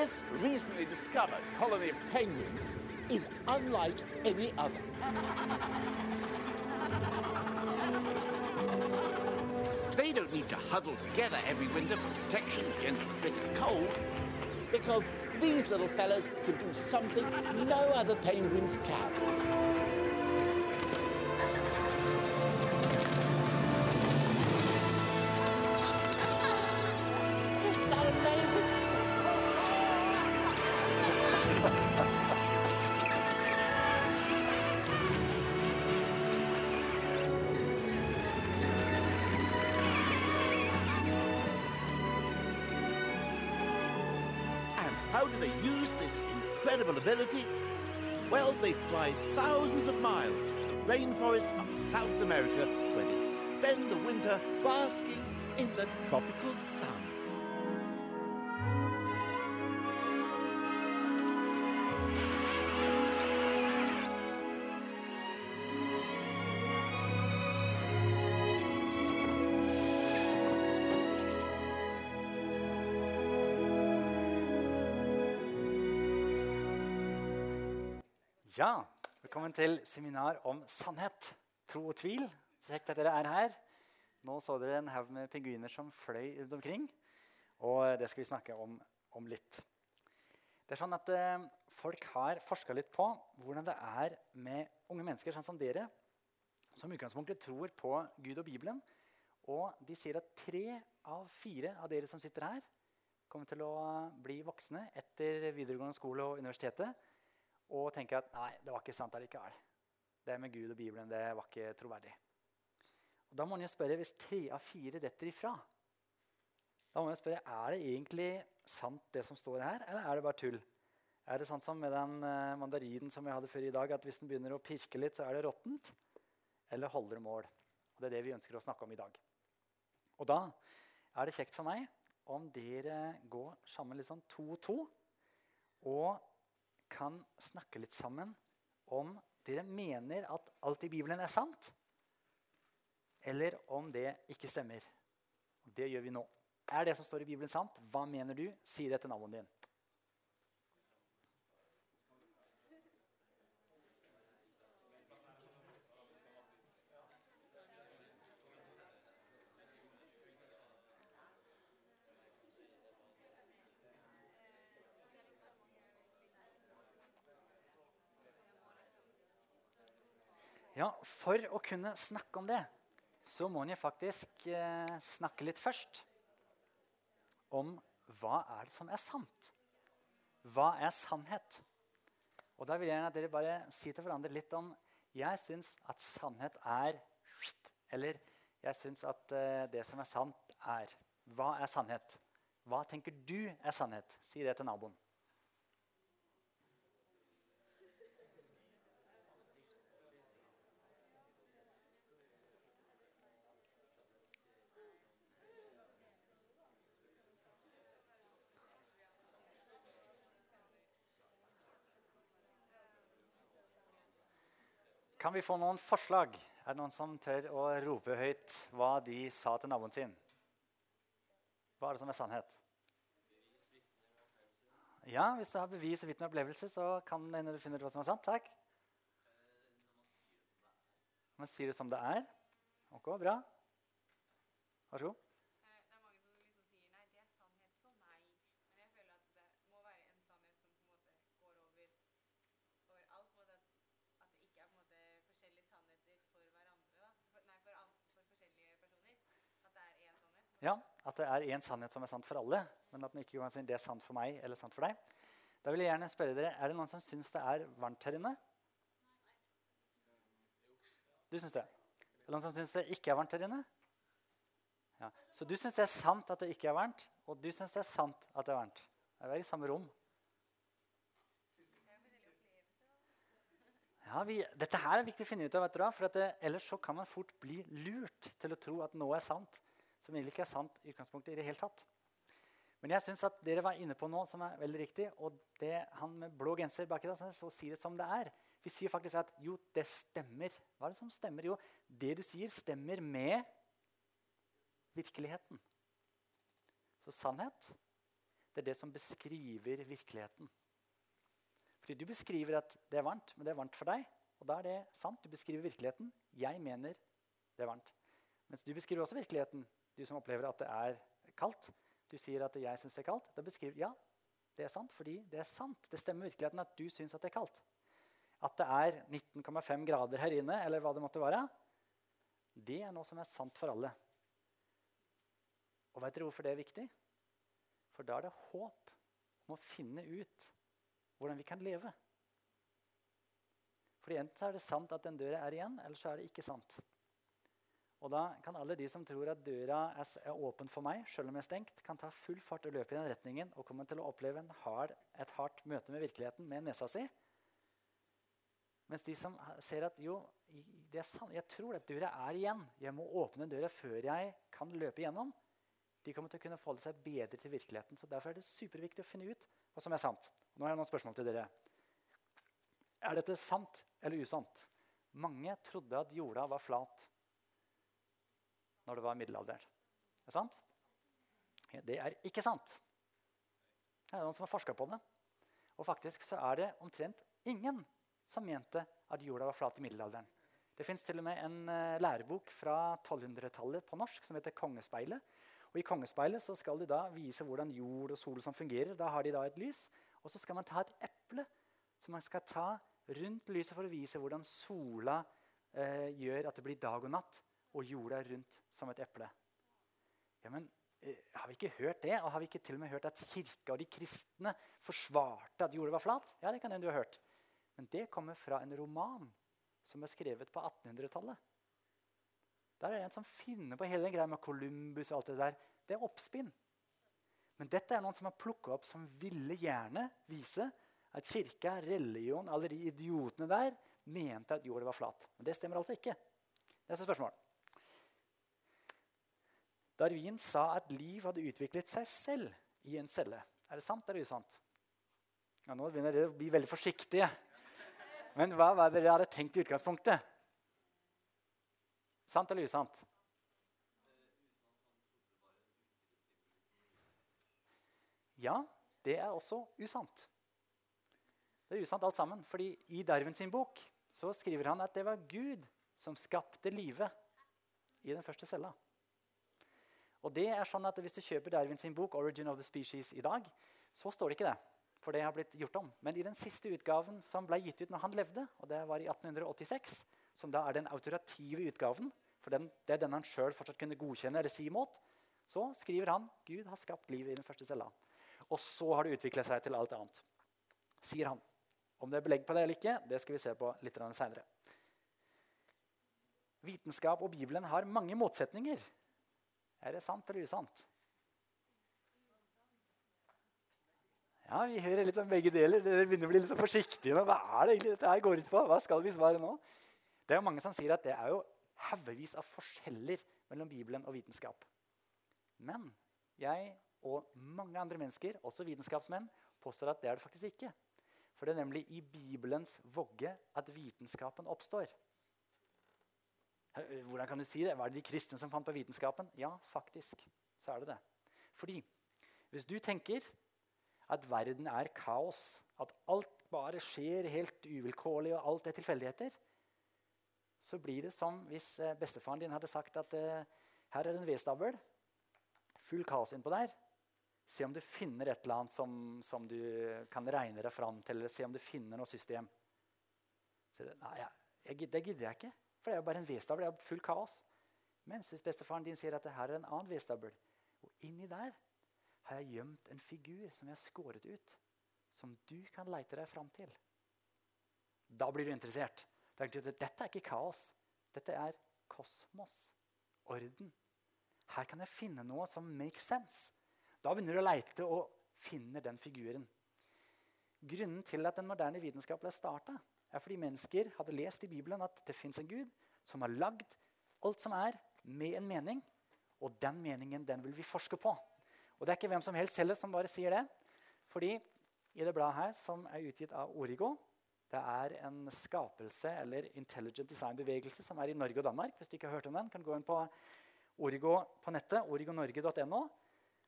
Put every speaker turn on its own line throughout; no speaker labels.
This recently discovered colony of penguins is unlike any other. They don't need to huddle together every winter for protection against the bitter cold, because these little fellas can do something no other penguins can. Incredible ability? Well, they fly thousands of miles to the rainforests of South America where they spend the winter basking in the tropical sun.
Ja, velkommen til seminar om sannhet, tro og tvil. Så kjekt at dere er her. Nå så dere en haug med pinguiner som fløy rundt omkring. Og det skal vi snakke om om litt. Det er sånn at eh, Folk har forska litt på hvordan det er med unge mennesker sånn som dere, som utgangspunktet tror på Gud og Bibelen. Og de sier at tre av fire av dere som sitter her, kommer til å bli voksne etter videregående skole og universitetet og tenker at nei, det var ikke sant allikevel. Det med Gud og Bibelen det var ikke troverdig. Og Da må man jo spørre, hvis tre av fire detter ifra, da må man jo spørre, er det egentlig sant det som står her, eller er det bare tull? Er det sant som med den uh, mandarinen som jeg hadde før i dag, at hvis den begynner å pirke litt, så er det råttent? Eller holder det mål? Og Det er det vi ønsker å snakke om i dag. Og da er det kjekt for meg om dere går sammen litt sånn to og to, og kan snakke litt sammen om dere mener at alt i Bibelen er sant, eller om det ikke stemmer. Det gjør vi nå. Er det som står i Bibelen, sant? Hva mener du? Si det til naboen din. Ja, For å kunne snakke om det, så må en faktisk eh, snakke litt først om hva er det som er sant. Hva er sannhet? Og Da vil jeg gjerne at dere bare sier til hverandre litt om Jeg syns at sannhet er Eller jeg syns at eh, det som er sant, er Hva er sannhet? Hva tenker du er sannhet? Si det til naboen. Kan vi få noen forslag? Er det noen som tør å rope høyt hva de sa til naboen sin? Hva er det som er sannhet? Ja, Hvis du har bevis og vitne opplevelse, så kan det hende du finner ut hva som er sant. Takk. Men sier du som det er? Ok, bra. Vær så god.
Eh, Det er mange som liksom sier nei, det er sannhet for meg. Men jeg føler at det må være en sannhet som på en måte går over, over alt. På en måte at, at det ikke er på en måte forskjellige sannheter for hverandre. da. For, nei, for, alt, for forskjellige personer. At det er én sannhet.
Ja, At det er én sannhet som er sant for alle, men at den ikke kan si det er sant for meg eller sant for deg. Da vil jeg gjerne spørre dere, Er det noen som syns det er varmt her inne? Du syns det? Er det noen som syns det ikke er varmt her inne? Ja. Så du syns det er sant at det ikke er varmt, og du syns det er sant at det er varmt. Det er i samme rom. Ja, vi, dette her er viktig å finne ut av, dere, for det, ellers så kan man fort bli lurt til å tro at noe er sant som egentlig ikke er sant i utgangspunktet i det hele tatt. Men jeg syns at dere var inne på noe som er veldig riktig. Og det han med blå genser baki der, så sier det som det er. Vi sier faktisk at jo, det stemmer. Hva er det som stemmer? Jo, det du sier, stemmer med virkeligheten. Så sannhet, det er det som beskriver virkeligheten. Fordi du beskriver at det er varmt, men det er varmt for deg. Og da er det sant. Du beskriver virkeligheten. Jeg mener det er varmt. Mens du beskriver også virkeligheten, du som opplever at det er kaldt. Du sier at jeg syns det er kaldt. Da beskriver ja, det er sant, fordi det er sant. Det stemmer virkeligheten at du syns at det er kaldt. At det er 19,5 grader her inne, eller hva det måtte være, det er noe som er sant for alle. Og vet dere hvorfor det er viktig? For da er det håp om å finne ut hvordan vi kan leve. Fordi Enten er det sant at den døra er igjen, eller så er det ikke sant. Og da kan alle de som tror at døra er, åpen for meg, selv om jeg er stengt, kan ta full fart og løpe i den retningen og komme til å oppleve hard, et hardt møte med virkeligheten med nesa si. Mens de som ser at jo, det er sant, jeg tror at døra er igjen, jeg må åpne døra før jeg kan løpe igjennom, de kommer til å kunne forholde seg bedre til virkeligheten. Så Derfor er det superviktig å finne ut hva som er sant. Nå har jeg noen spørsmål til dere. Er dette sant eller usant? Mange trodde at jorda var flat når det var middelalderen. Er det sant? Det er ikke sant. Det er noen som har forska på det. Og faktisk så er det omtrent ingen som mente at jorda var flat i middelalderen. Det fins til og med en uh, lærebok fra 1200-tallet på norsk som heter 'Kongespeilet'. Og I kongespeilet så skal de da vise hvordan jord og sol sånn fungerer. Da har de da et lys. Og så skal man ta et eple som man skal ta rundt lyset for å vise hvordan sola eh, gjør at det blir dag og natt, og jorda rundt som et eple. Ja, men eh, Har vi ikke hørt det? Og har vi ikke til og med hørt at kirka og de kristne forsvarte at jorda var flat? Ja, det kan hende du har hørt. Men det kommer fra en roman som er skrevet på 1800-tallet. Der er det en som finner på hele greia med Columbus og alt det der. Det er oppspinn. Men dette er noen som har plukka opp som ville gjerne vise at kirka, religion, alle de idiotene der mente at jorda var flat. Men det stemmer altså ikke. Neste spørsmål. Darwin sa at liv hadde utviklet seg selv i en celle. Er det sant eller usant? Ja, nå begynner dere å bli veldig forsiktige. Men hva var det dere hadde tenkt i utgangspunktet? Sant eller usant? Ja, det er også usant. Det er usant alt sammen. fordi i Darwin sin bok så skriver han at det var Gud som skapte livet i den første cella. Og det er sånn at Hvis du kjøper Darwin sin bok 'Origin of the Species' i dag, så står det ikke det. For det har blitt gjort om. Men i den siste utgaven som ble gitt ut når han levde, og det var i 1886, som da er den autorative utgaven, for den, det er den han sjøl fortsatt kunne godkjenne eller si imot, så skriver han Gud har skapt livet i den første cella. Og så har det utvikla seg til alt annet. Sier han. Om det er belegg på det eller ikke, det skal vi se på litt seinere. Vitenskap og Bibelen har mange motsetninger. Er det sant eller usant? Ja, Vi hører litt om begge deler. Dere begynner å bli litt forsiktige nå. Hva er det egentlig dette her går ut på? Hva skal vi svare nå? Det er jo Mange som sier at det er jo haugevis av forskjeller mellom Bibelen og vitenskap. Men jeg og mange andre mennesker, også vitenskapsmenn, påstår at det er det faktisk ikke. For det er nemlig i Bibelens vogge at vitenskapen oppstår. Hvordan kan du si det? Var det de kristne som fant på vitenskapen? Ja, faktisk. så er det det. Fordi hvis du tenker at verden er kaos, at alt bare skjer helt uvilkårlig, og alt er tilfeldigheter, så blir det som hvis bestefaren din hadde sagt at her er det en vedstabel, full kaos innpå der. Se om du finner et eller annet som, som, du kan regne deg fram til. eller se om du finner noe system. Det, nei, jeg, det gidder jeg ikke, for det er jo bare en vedstabel. Det er full kaos. Mens hvis bestefaren din sier at det her er en annen vedstabel, og inni der har jeg gjemt en figur som jeg har skåret ut, som du kan leite deg fram til. Da blir du interessert. Dette er ikke kaos. Dette er kosmos. Orden. Her kan jeg finne noe som makes sense. Da begynner du å leite og finner den figuren. Grunnen til at den moderne vitenskap ble starta, er fordi mennesker hadde lest i Bibelen at det fins en Gud som har lagd alt som er, med en mening. Og den meningen den vil vi forske på. Og det er ikke hvem som helst heller som bare sier det. Fordi i det bladet her, som er utgitt av Origo Det er en skapelse eller intelligent design-bevegelse som er i Norge og Danmark. Hvis du ikke har hørt om den, kan du gå inn på Origo på nettet, origonorge.no.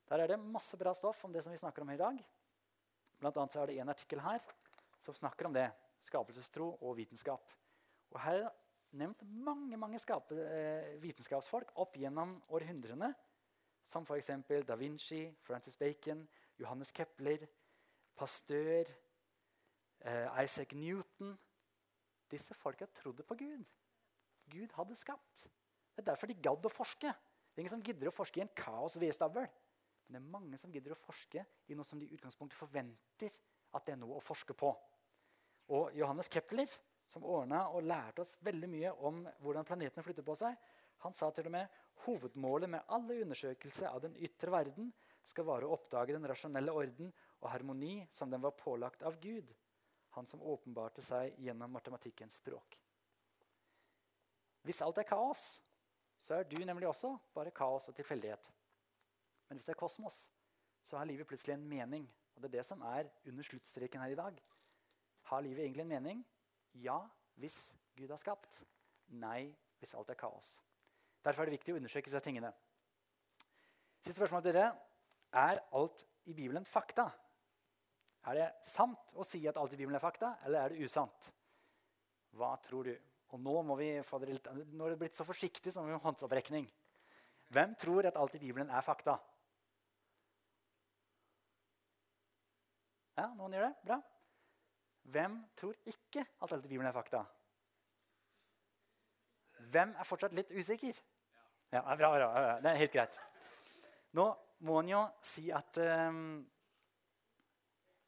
Der er det masse bra stoff om det som vi snakker om her i dag. Blant annet så er det en artikkel her som snakker om det. Skapelsestro og vitenskap. Og her er det nevnt mange mange skape, eh, vitenskapsfolk opp gjennom århundrene. Som f.eks. da Vinci, Francis Bacon, Johannes Kepler, Pasteur, eh, Isaac Newton. Disse folka trodde på Gud. Gud hadde skapt. Det er derfor de gadd å forske. Det er ingen som gidder å forske i en kaos vedstabel. Men det er mange som gidder å forske i noe som de i utgangspunktet forventer at det er noe å forske på. Og Johannes Kepler, som ordna og lærte oss veldig mye om hvordan planetene flytter på seg, han sa til og med hovedmålet med alle undersøkelser av den ytre verden skal være å oppdage den rasjonelle orden og harmoni som den var pålagt av Gud, han som åpenbarte seg gjennom matematikkens språk. Hvis alt er kaos, så er du nemlig også bare kaos og tilfeldighet. Men hvis det er kosmos, så har livet plutselig en mening. Og det er det som er under sluttstreken her i dag. Har livet egentlig en mening? Ja, hvis Gud har skapt. Nei, hvis alt er kaos. Derfor er det viktig å undersøke disse tingene. Siste spørsmål til dere. Er alt i Bibelen fakta? Er det sant å si at alt i Bibelen er fakta, eller er det usant? Hva tror du? Og nå må vi få dere litt, nå er det blitt så forsiktig som en håndsopprekning. Hvem tror at alt i Bibelen er fakta? Ja, noen gjør det? Bra. Hvem tror ikke at alt i Bibelen er fakta? Hvem er fortsatt litt usikker? Ja, bra, bra, bra. Det er helt greit. Nå må en jo si at um,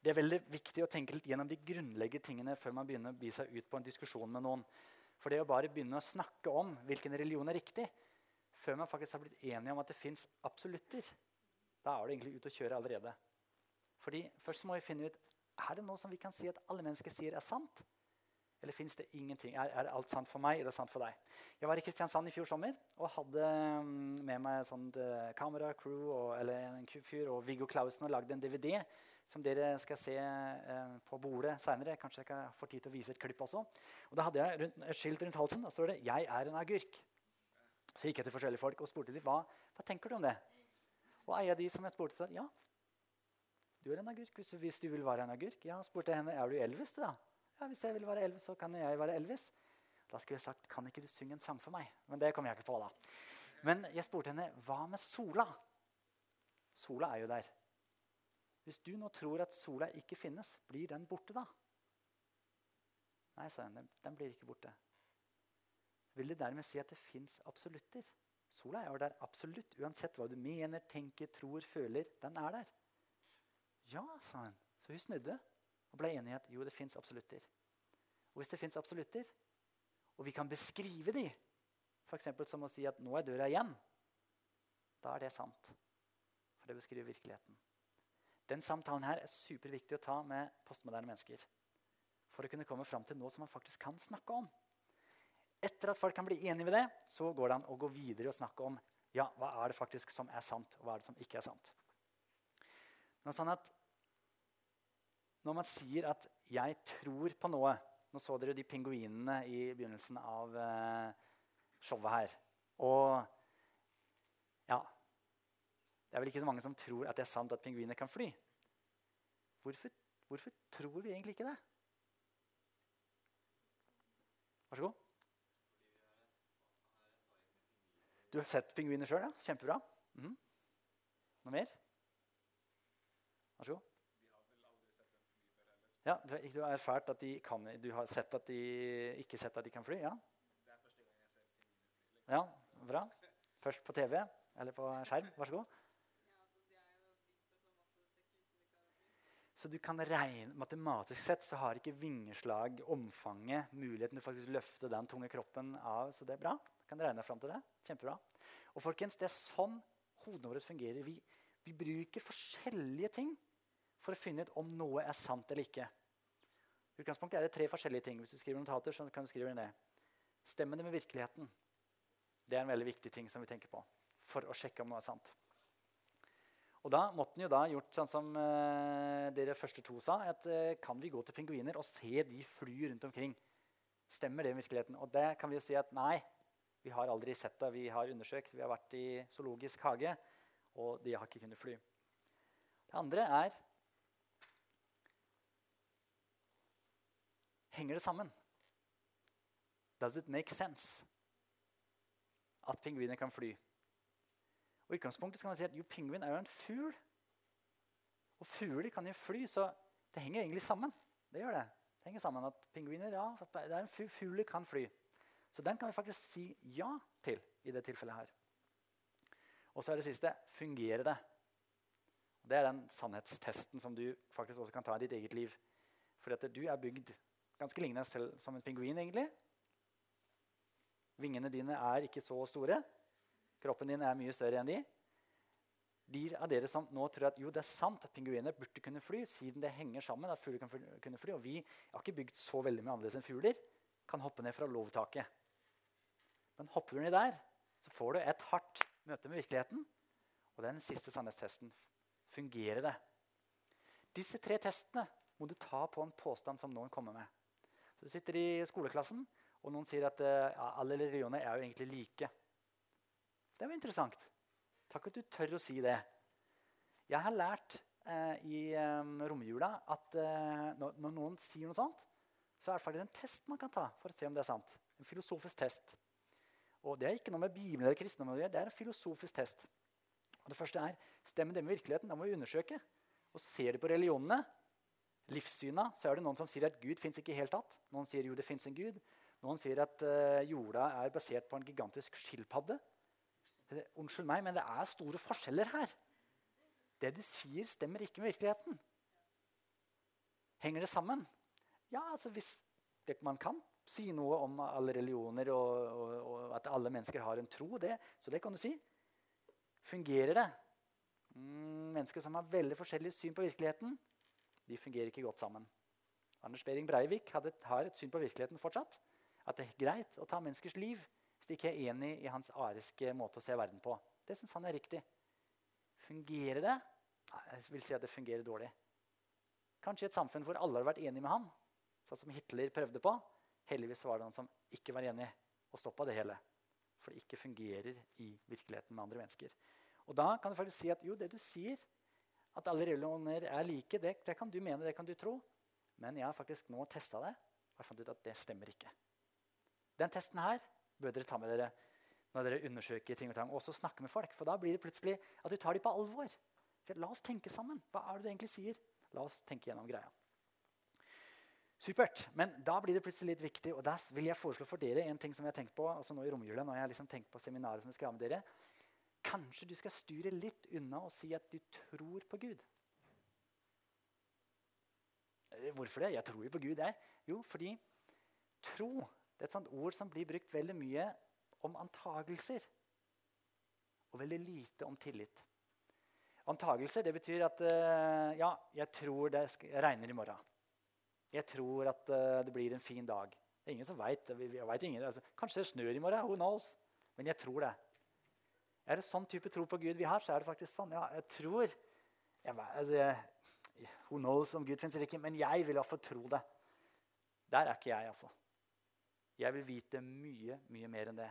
det er veldig viktig å tenke litt gjennom de grunnleggende tingene før man begynner å bi seg ut på en diskusjon med noen. For det å bare begynne å snakke om hvilken religion er riktig, før man faktisk har blitt enige om at det fins absolutter, da er det egentlig ute å kjøre allerede. Fordi Først må vi finne ut er det noe som vi kan si at alle mennesker sier er sant. Eller fins det ingenting? Er, er, alt sant for meg? Er det sant for deg? Jeg var i Kristiansand i fjor sommer og hadde mm, med meg et sånt uh, kameracrew og, eller en fyr og Viggo Clausen og lagde en DVD som dere skal se eh, på bordet seinere. Kanskje jeg kan få tid til å vise et klipp også. Og Da hadde jeg rundt, et skilt rundt halsen og så står det 'Jeg er en agurk'. Så gikk jeg til forskjellige folk og spurte dem, hva, hva tenker du om det. Og ei av de som jeg spurte, sa ja, du er en agurk hvis, hvis, du vil være en agurk. Ja, spurte henne er du Elvis. du da? Ja, Hvis jeg vil være Elvis, så kan jeg være Elvis. Da skulle jeg sagt kan ikke du synge en sang for meg? Men det kom jeg ikke på. da. Men jeg spurte henne hva med sola? Sola er jo der. Hvis du nå tror at sola ikke finnes, blir den borte da? Nei, sa hun. Den blir ikke borte. Vil det dermed si at det fins absolutter? Sola er jo der absolutt, uansett hva du mener, tenker, tror, føler. Den er der. Ja, sa hun. Så hun snudde og ble enig i at jo, det fins absolutter. Og hvis det fins absolutter, og vi kan beskrive de, f.eks. som å si at 'nå er døra igjen', da er det sant. For det beskriver virkeligheten. Den samtalen her er superviktig å ta med postmoderne mennesker. For å kunne komme fram til noe som man faktisk kan snakke om. Etter at folk kan bli enige med det, så går det an å gå videre og snakke om ja, hva er det faktisk som er sant, og hva er det som ikke er sant. Men sånn at når man sier at 'jeg tror på noe' Nå så dere de pingvinene i begynnelsen av uh, showet her. Og ja Det er vel ikke så mange som tror at det er sant at pingviner kan fly. Hvorfor, hvorfor tror vi egentlig ikke det? Vær så god. Du har sett pingviner sjøl? Ja. Kjempebra. Mm. Noe mer? Vær så god. Ja, du, du, har erfart at de kan, du har sett at de, ikke sett at de kan fly? Ja,
Det er første gang jeg ser fly.
ja bra. Først på TV eller på skjerm. Vær så god. Så du kan regne, Matematisk sett så har ikke vingeslag omfanget, muligheten til faktisk løfte den tunge kroppen av. Så det er bra. Kan regne fram til det. Kjempebra. Og folkens, det er sånn hodene våre fungerer. Vi, vi bruker forskjellige ting for å finne ut om noe er sant eller ikke. I utgangspunktet er det tre forskjellige ting. Hvis du skriver notater, så kan du skrive ned. Stemmer det med virkeligheten? Det er en veldig viktig ting som vi tenker på for å sjekke om noe er sant. Og da måtte en jo da gjort sånn som eh, dere første to sa. at eh, Kan vi gå til pingviner og se de fly rundt omkring? Stemmer det med virkeligheten? Og det kan vi jo si at nei. Vi har aldri sett det. Vi har undersøkt. Vi har vært i zoologisk hage. og de har ikke kunnet fly. Det andre er Henger det sammen? Does it make sense at pingviner kan fly? Og i utgangspunktet kan man si at jo, Pingvin er jo en fugl. Og fugler kan jo fly, så det henger egentlig sammen. Det gjør det. Det henger sammen at pingviner, ja, det er en fu- Fugler kan fly. Så den kan vi faktisk si ja til i det tilfellet her. Og så er det siste fungerer det? Det er den sannhetstesten som du faktisk også kan ta i ditt eget liv. Fordi at du er bygd ganske lignende selv som en pingvin, egentlig. Vingene dine er ikke så store. Kroppen din er mye større enn de. De av dere som nå tror at jo, det er sant at pingviner burde kunne fly, siden det henger sammen, at fugler kan kunne fly, og vi har ikke bygd så veldig mye annerledes enn fugler, kan hoppe ned fra lovtaket. Men hopper du ned der, så får du et hardt møte med virkeligheten. Og det er den siste sannhetstesten. Fungerer det? Disse tre testene må du ta på en påstand som noen kommer med. Du sitter i skoleklassen, og noen sier at eh, ja, alle religioner er jo egentlig like. Det var interessant. Takk at du tør å si det. Jeg har lært eh, i eh, romjula at eh, når, når noen sier noe sånt, så er det faktisk en test man kan ta for å se om det er sant. En filosofisk test. Og Det er ikke noe med Bibelen eller kristendommen å gjøre. Det er en filosofisk test. Og det første er stemmer det med virkeligheten. Da må vi undersøke. Og ser de på religionene, livssyna, så er det noen som sier at Gud fins ikke i hele tatt. Noen sier jo det fins en Gud. Noen sier at uh, jorda er basert på en gigantisk skilpadde. Unnskyld meg, men det er store forskjeller her. Det du sier, stemmer ikke med virkeligheten. Henger det sammen? Ja, altså hvis det, man kan si noe om alle religioner og, og, og at alle mennesker har en tro, det, så det kan du si. Fungerer det? Mm, mennesker som har veldig forskjellig syn på virkeligheten, de fungerer ikke godt sammen. Anders Behring Breivik hadde, har et syn på virkeligheten fortsatt. At det er greit å ta menneskers liv hvis de ikke er enig i hans ariske måte å se verden på. Det syns han er riktig. Fungerer det? Jeg vil si at det fungerer dårlig. Kanskje i et samfunn hvor alle har vært enige med ham, sånn som Hitler prøvde på. Heldigvis var det noen som ikke var enig, og stoppa det hele. For det ikke fungerer i virkeligheten med andre mennesker. Og da kan du faktisk si at jo, det du sier, at alle religioner er like, det, det kan du mene, det kan du tro. Men jeg har faktisk nå testa det og jeg fant ut at det stemmer ikke. Den testen her bør dere ta med dere når dere undersøker ting og tang. Og også snakke med folk, for da blir det plutselig at du tar dem på alvor. La oss tenke sammen. Hva er det du egentlig sier? La oss tenke gjennom greia. Supert. Men da blir det plutselig litt viktig, og da vil jeg foreslå for dere en ting som jeg har tenkt på altså nå i romjula, når jeg har liksom tenkt på seminaret som vi skal ha med dere. Kanskje du skal styre litt unna og si at du tror på Gud. Eh, Hvorfor det? Jeg tror jo på Gud. Jeg. Jo, fordi tro det er et sånt ord som blir brukt veldig mye om antagelser. Og veldig lite om tillit. Antagelser det betyr at uh, ja, jeg tror det regner i morgen. Jeg tror at uh, det blir en fin dag. Det er ingen som veit. Altså, kanskje det snør i morgen. Who knows? Men jeg tror det. Er det sånn type tro på Gud vi har, så er det faktisk sånn. Ja, jeg tror jeg, altså, Who knows om Gud fins eller ikke, men jeg vil iallfall tro det. Der er ikke jeg, altså. Jeg vil vite mye, mye mer enn det.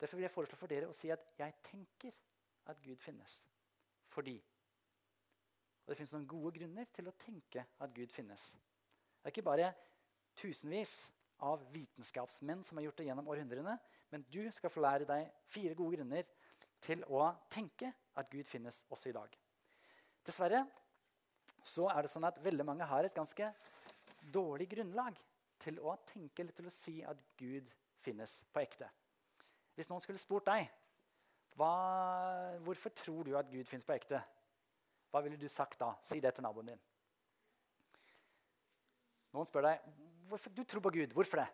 Derfor vil jeg foreslå for dere å si at jeg tenker at Gud finnes. Fordi. Og det finnes noen gode grunner til å tenke at Gud finnes. Det er ikke bare tusenvis av vitenskapsmenn som har gjort det gjennom århundrene, men du skal få lære deg fire gode grunner til å tenke at Gud finnes også i dag. Dessverre så er det sånn at veldig mange har et ganske dårlig grunnlag til å tenke eller til å si at Gud finnes på ekte. Hvis noen skulle spurt deg hva, hvorfor tror du at Gud finnes på ekte, hva ville du sagt da? Si det til naboen din. Noen spør deg hvorfor du tror på Gud. Hvorfor det?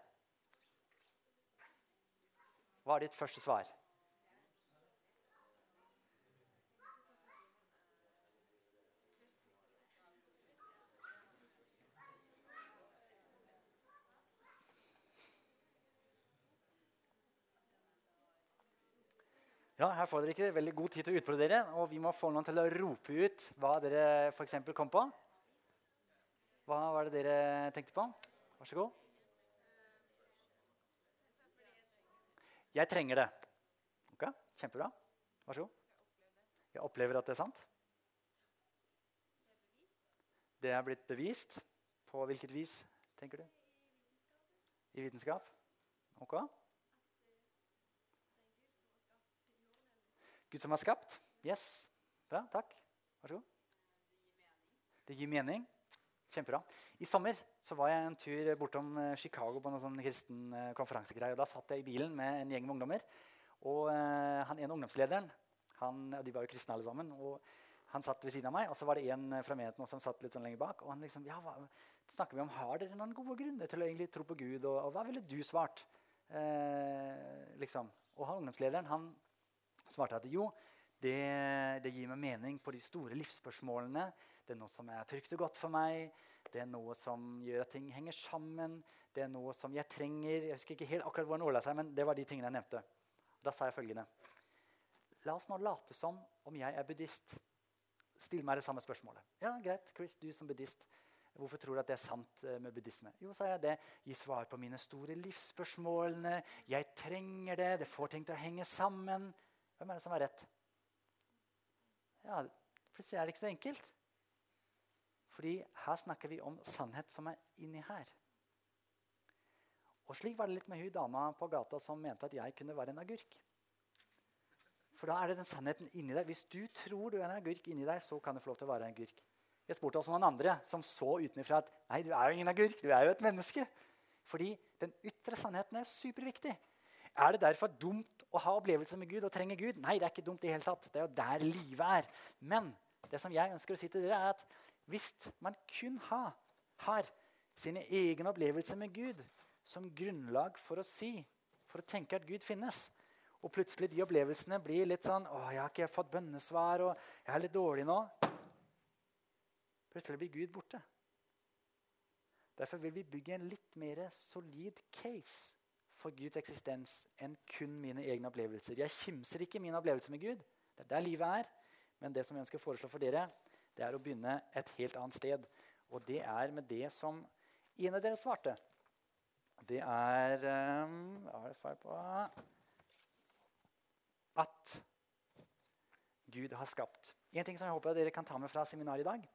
Hva er ditt første svar? Ja, Her får dere ikke veldig god tid til å utprøve dere, og vi må få noen til å rope ut hva dere f.eks. kom på. Hva var det dere tenkte på? Vær så god. Jeg trenger det. Ok, Kjempebra. Vær så god. Jeg opplever at det er sant. Det er blitt bevist. På hvilket vis, tenker du? I vitenskap? Ok. Gud som har skapt? Yes. Bra, takk. Vær så god. Det gir mening. Kjempebra. I sommer så var jeg en tur bortom eh, Chicago på en sånn kristen eh, konferansegreie. og Da satt jeg i bilen med en gjeng med ungdommer. Og eh, han ene ungdomslederen han, og De var jo kristne alle sammen. og Han satt ved siden av meg, og så var det en fra menigheten som satt litt sånn lenger bak. og han liksom, ja, hva, snakker vi om, Har dere noen gode grunner til å egentlig tro på Gud? Og, og hva ville du svart? Eh, liksom. Og han ungdomslederen han svarte at jo, det, det gir meg mening på de store livsspørsmålene. Det er noe som er trygt og godt for meg. Det er noe som gjør at ting henger sammen. Det er noe som jeg trenger. Jeg husker ikke helt akkurat hvor han ordla seg, men det var de tingene jeg nevnte. Da sa jeg følgende. La oss nå late som om jeg er buddhist. Still meg det samme spørsmålet. Ja, greit, Chris, du som buddhist. Hvorfor tror du at det er sant eh, med buddhisme? Jo, sa jeg det. Gi svar på mine store livsspørsmålene. Jeg trenger det. Det får ting til å henge sammen. Hvem er det som har rett? Ja, er det ikke så enkelt. Fordi her snakker vi om sannhet som er inni her. Og slik var det litt med hun dama på gata som mente at jeg kunne være en agurk. For da er det den sannheten inni deg. Hvis du tror du er en agurk inni deg, så kan du få lov til å være en agurk. Jeg spurte også noen andre som så utenfra at nei, du er jo ingen agurk, du er jo et menneske. Fordi den ytre sannheten er superviktig. Er det derfor dumt å ha opplevelser med Gud og trenge Gud? Nei, det er ikke dumt i hele tatt. Det er jo der livet er. Men det som jeg ønsker å si til dere, er at hvis man kun har, har sine egne opplevelser med Gud som grunnlag for å si, for å tenke at Gud finnes, og plutselig de opplevelsene blir litt sånn 'Å, jeg har ikke fått bønnesvar, og jeg er litt dårlig nå.' Plutselig blir Gud borte. Derfor vil vi bygge en litt mer solid case for Guds eksistens enn kun mine egne opplevelser. Jeg kimser ikke mine opplevelser med Gud. Det er der livet er. Men det som jeg ønsker å foreslå for dere, det er å begynne et helt annet sted. Og det er med det som en av dere svarte. Det er um, er det feil på At Gud har skapt. En ting som jeg håper dere kan ta med fra seminaret i dag,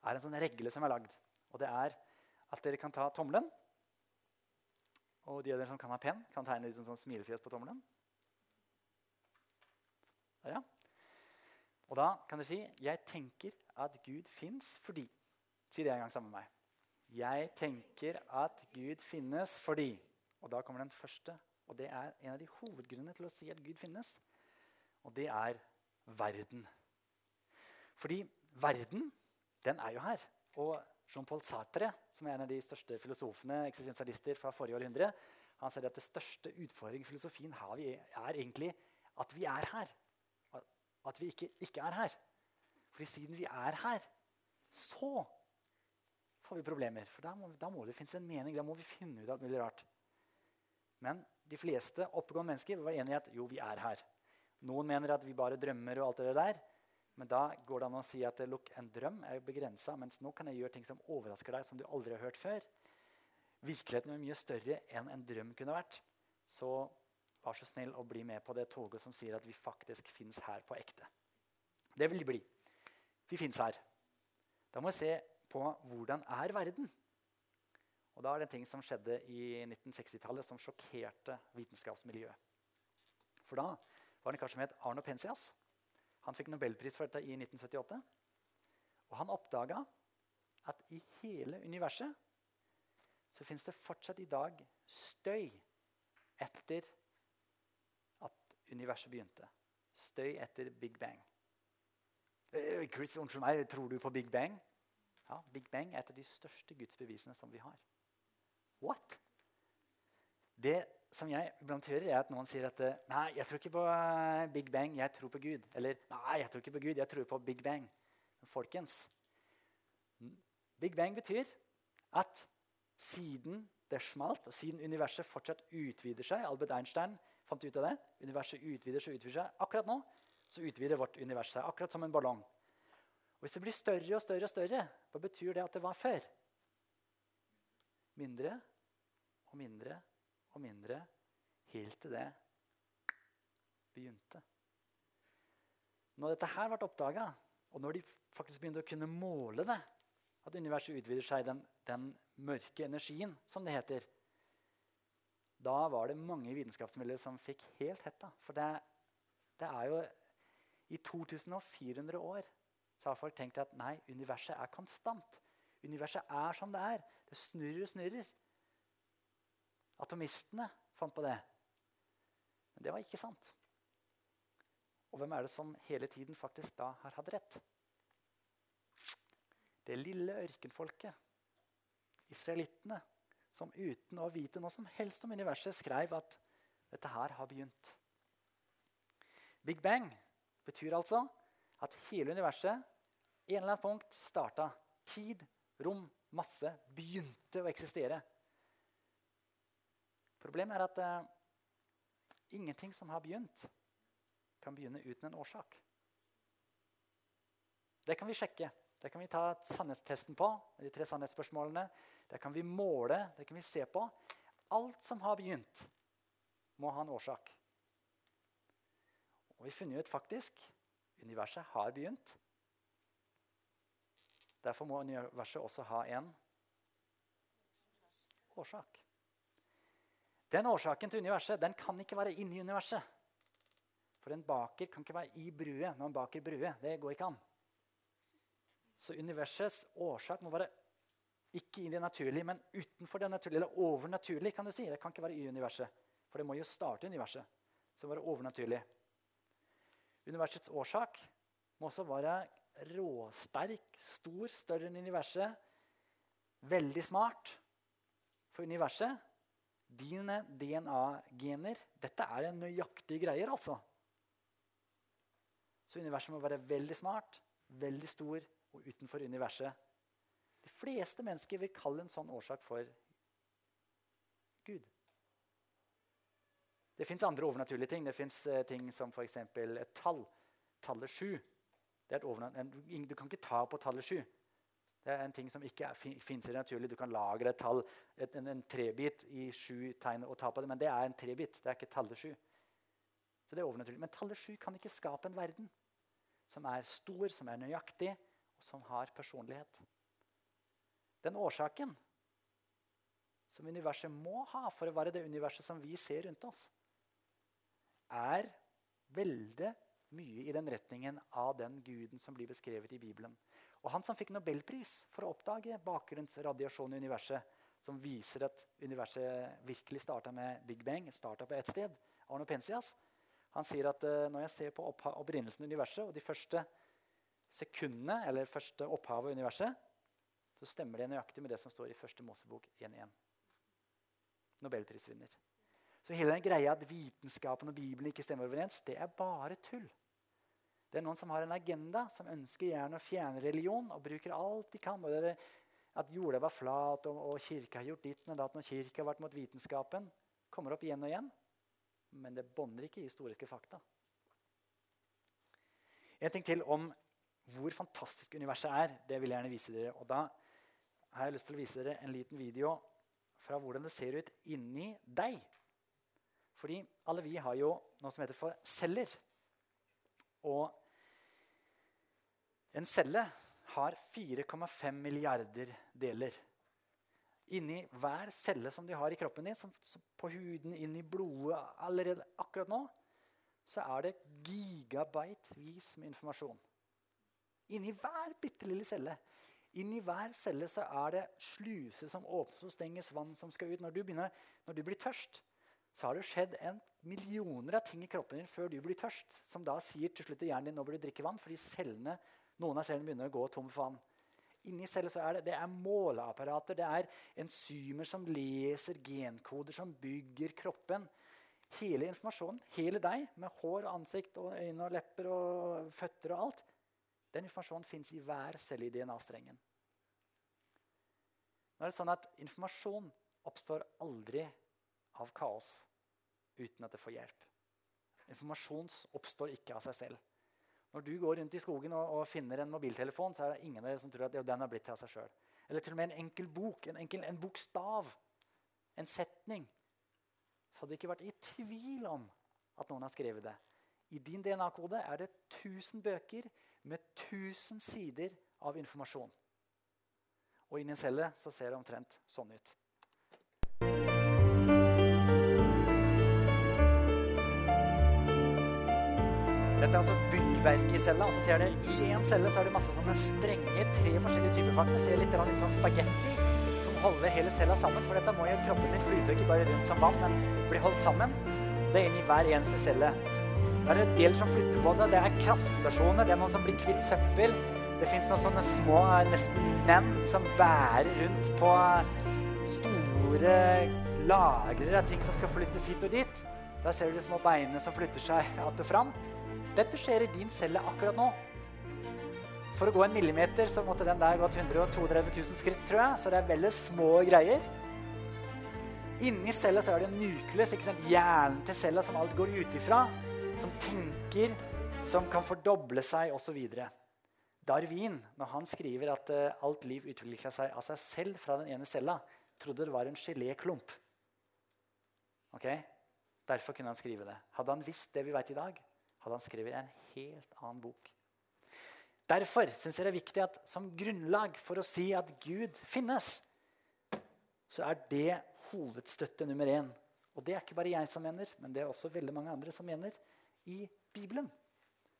er en sånn regle som er lagd. Og det er at dere kan ta tommelen. Og de av dere som kan ha penn, kan tegne litt sånn smilefjes på tommelen. Der, ja. Og da kan dere si 'Jeg tenker at Gud fins fordi' Si det en gang sammen med meg. Jeg tenker at Gud finnes fordi Og da kommer den første. Og det er en av de hovedgrunnene til å si at Gud finnes. Og det er verden. Fordi verden, den er jo her. Og Jean-Paul Sartre, som er en av de største filosofene eksistensialister fra forrige århundre, han sier at det største utfordringen i filosofien vi, er egentlig at vi er her at vi ikke, ikke er her. Fordi siden vi er her, så får vi problemer. For da må, da må det finnes en mening. Da må vi finne ut alt mulig rart. Men de fleste oppegående mennesker var enige i at jo, vi er her. Noen mener at vi bare drømmer og alt det der. Men da går det an å si at look, en drøm er jo begrensa, mens nå kan jeg gjøre ting som overrasker deg, som du aldri har hørt før. Virkeligheten er mye større enn en drøm kunne vært. Så Vær så snill å bli med på det toget som sier at vi faktisk fins her på ekte. Det vil bli. Vi fins her. Da må vi se på hvordan er verden. Og da er det en ting som skjedde i 1960-tallet som sjokkerte vitenskapsmiljøet. For da var det en kar som het Arno Penzias. Han fikk nobelpris for dette i 1978. Og han oppdaga at i hele universet så fins det fortsatt i dag støy etter at universet begynte. Støy etter Big Bang. Eh, Chris, unnskyld meg, tror du på Big Bang? Ja, Big Bang er et av de største gudsbevisene som vi har. What? Det som jeg blant hører, er at noen sier at nei, jeg tror ikke på eh, Big Bang, jeg tror på Gud. Eller nei, jeg tror ikke på Gud, jeg tror på Big Bang. Folkens, Big Bang betyr at siden det smalt, og siden universet fortsatt utvider seg Albert Einstein fant ut av det. Universet utvider seg utvider seg. Akkurat nå så utvider vårt univers seg, akkurat som en ballong. Og Hvis det blir større og større, og større, hva betyr det at det var før? Mindre og mindre og mindre, helt til det begynte. Når dette her ble oppdaga, og når de faktisk begynte å kunne måle det, at universet utvider seg, den, den mørke energien, som det heter, da var det mange vitenskapsmiljøer som fikk helt hetta. For det, det er jo I 2400 år så har folk tenkt at nei, universet er konstant. Universet er som det er. Det snurrer og snurrer. Atomistene fant på det. Men det var ikke sant. Og hvem er det som hele tiden faktisk da har hatt rett? Det lille ørkenfolket, israelittene, som uten å vite noe som helst om universet skrev at dette her har begynt. Big Bang betyr altså at hele universet en eller annen punkt starta. Tid, rom, masse begynte å eksistere. Problemet er at uh, ingenting som har begynt, kan begynne uten en årsak. Det kan vi sjekke. Det kan vi ta sannhetstesten på. de tre sannhetsspørsmålene. Det kan vi måle, det kan vi se på. Alt som har begynt, må ha en årsak. Og vi funnet ut faktisk universet har begynt. Derfor må universet også ha en årsak. Den årsaken til universet den kan ikke være inni universet. For en baker kan ikke være i bruet når en baker brue. Det går ikke an. Så universets årsak må være ikke i det naturlige, men utenfor det naturlige. Eller overnaturlig, kan du si. Det kan ikke være i universet. For det må jo starte universet. Så være overnaturlig. Universets årsak må også være råsterk, stor, større enn universet. Veldig smart. For universet, dine DNA-gener Dette er nøyaktige greier, altså. Så universet må være veldig smart, veldig stor og utenfor universet. De fleste mennesker vil kalle en sånn årsak for Gud. Det fins andre overnaturlige ting. Det fins uh, ting som f.eks. et tall. Tallet sju. du kan ikke ta på tallet sju. Det er en ting som ikke fins i det naturlige. Du kan lagre et tall, et, en, en, trebit i sju tegn og ta på det, men det er en trebit. Det er ikke tallet sju. Så det er overnaturlig. Men tallet sju kan ikke skape en verden som er stor, som er nøyaktig, og som har personlighet. Den årsaken som universet må ha for å være det universet som vi ser rundt oss, er veldig mye i den retningen av den guden som blir beskrevet i Bibelen. Og Han som fikk nobelpris for å oppdage bakgrunnsradiasjon i universet, som viser at universet virkelig starta med Big Bang, starta på ett sted, Arno Pensias, han sier at uh, når jeg ser på opprinnelsen av universet og de første sekundene, eller første opphavet av universet, så stemmer det nøyaktig med det som står i første Mosebok 1.1. Nobelprisvinner. Så hele den greia at vitenskapen og Bibelen ikke stemmer overens, det er bare tull. Det er noen som har en agenda, som ønsker gjerne å fjerne religion og bruker alt de kan. Og at jorda var flat, og, og kirka har gjort ditt og datt når kirka har vært mot vitenskapen. kommer opp igjen og igjen men det bånder ikke i historiske fakta. En ting til om hvor fantastisk universet er. Det vil jeg gjerne vise dere. Og da har jeg lyst til å vise dere en liten video fra hvordan det ser ut inni deg. Fordi alle vi har jo noe som heter for celler. Og en celle har 4,5 milliarder deler inni hver celle som de har i kroppen din, som, som på huden, inn i blodet allerede akkurat nå, så er det gigabytevis med informasjon. Inni hver bitte lille celle. Inni hver celle så er det sluser som åpnes og stenges, vann som skal ut. Når du, begynner, når du blir tørst, så har det skjedd en millioner av ting i kroppen din før du blir tørst, som da sier til slutt til hjernen din nå bør du drikke vann, fordi cellene, noen av cellene begynner å gå tom for vann. Inni cellen er det, det er måleapparater, det er enzymer som leser genkoder, som bygger kroppen. Hele informasjonen, hele deg, med hår, ansikt, og øyne og lepper og føtter og alt, den informasjonen fins i hver celle i DNA-strengen. Nå er det sånn at Informasjon oppstår aldri av kaos uten at det får hjelp. Informasjon oppstår ikke av seg selv. Når du går rundt i skogen og, og, finner en mobiltelefon, så er det ingen av dere som tror at den har blitt til av seg sjøl. Eller til og med en enkel bok, en, enkel, en bokstav, en setning. Så hadde det ikke vært i tvil om at noen har skrevet det. I din DNA-kode er det 1000 bøker med 1000 sider av informasjon. Og inni en celle så ser det omtrent sånn ut. Dette er altså byggverket i cella. og så ser dere I en celle så er det masse sånne strenge, tre forskjellige typer. Det ser litt ut som spagetti som holder hele cella sammen. For dette må jo kroppen din flyte ikke bare rundt som vann, men bli holdt sammen. Det er inni hver eneste celle. Det er en del som flytter på seg. Det er kraftstasjoner. Det er noen som blir kvitt søppel. Det fins noen sånne små nesten menn som bærer rundt på store lagre av ting som skal flyttes hit og dit. Der ser du de små beinene som flytter seg att og fram. Dette skjer i din celle akkurat nå. For å gå en millimeter så måtte den der gått 132 000 skritt, tror jeg. Så det er veldig små greier. Inni cella så er det en nukleus, ikke sant? hjernen til cella som alt går ut ifra. Som tenker, som kan fordoble seg osv. Darwin, når han skriver at uh, alt liv utvikler seg av seg selv fra den ene cella, trodde det var en geléklump. Okay? Derfor kunne han skrive det. Hadde han visst det vi vet i dag, hadde han skrevet en helt annen bok. Derfor syns jeg det er viktig at som grunnlag for å si at Gud finnes, så er det hovedstøtte nummer én. Og det er ikke bare jeg som mener, men det er også veldig mange andre som mener i Bibelen.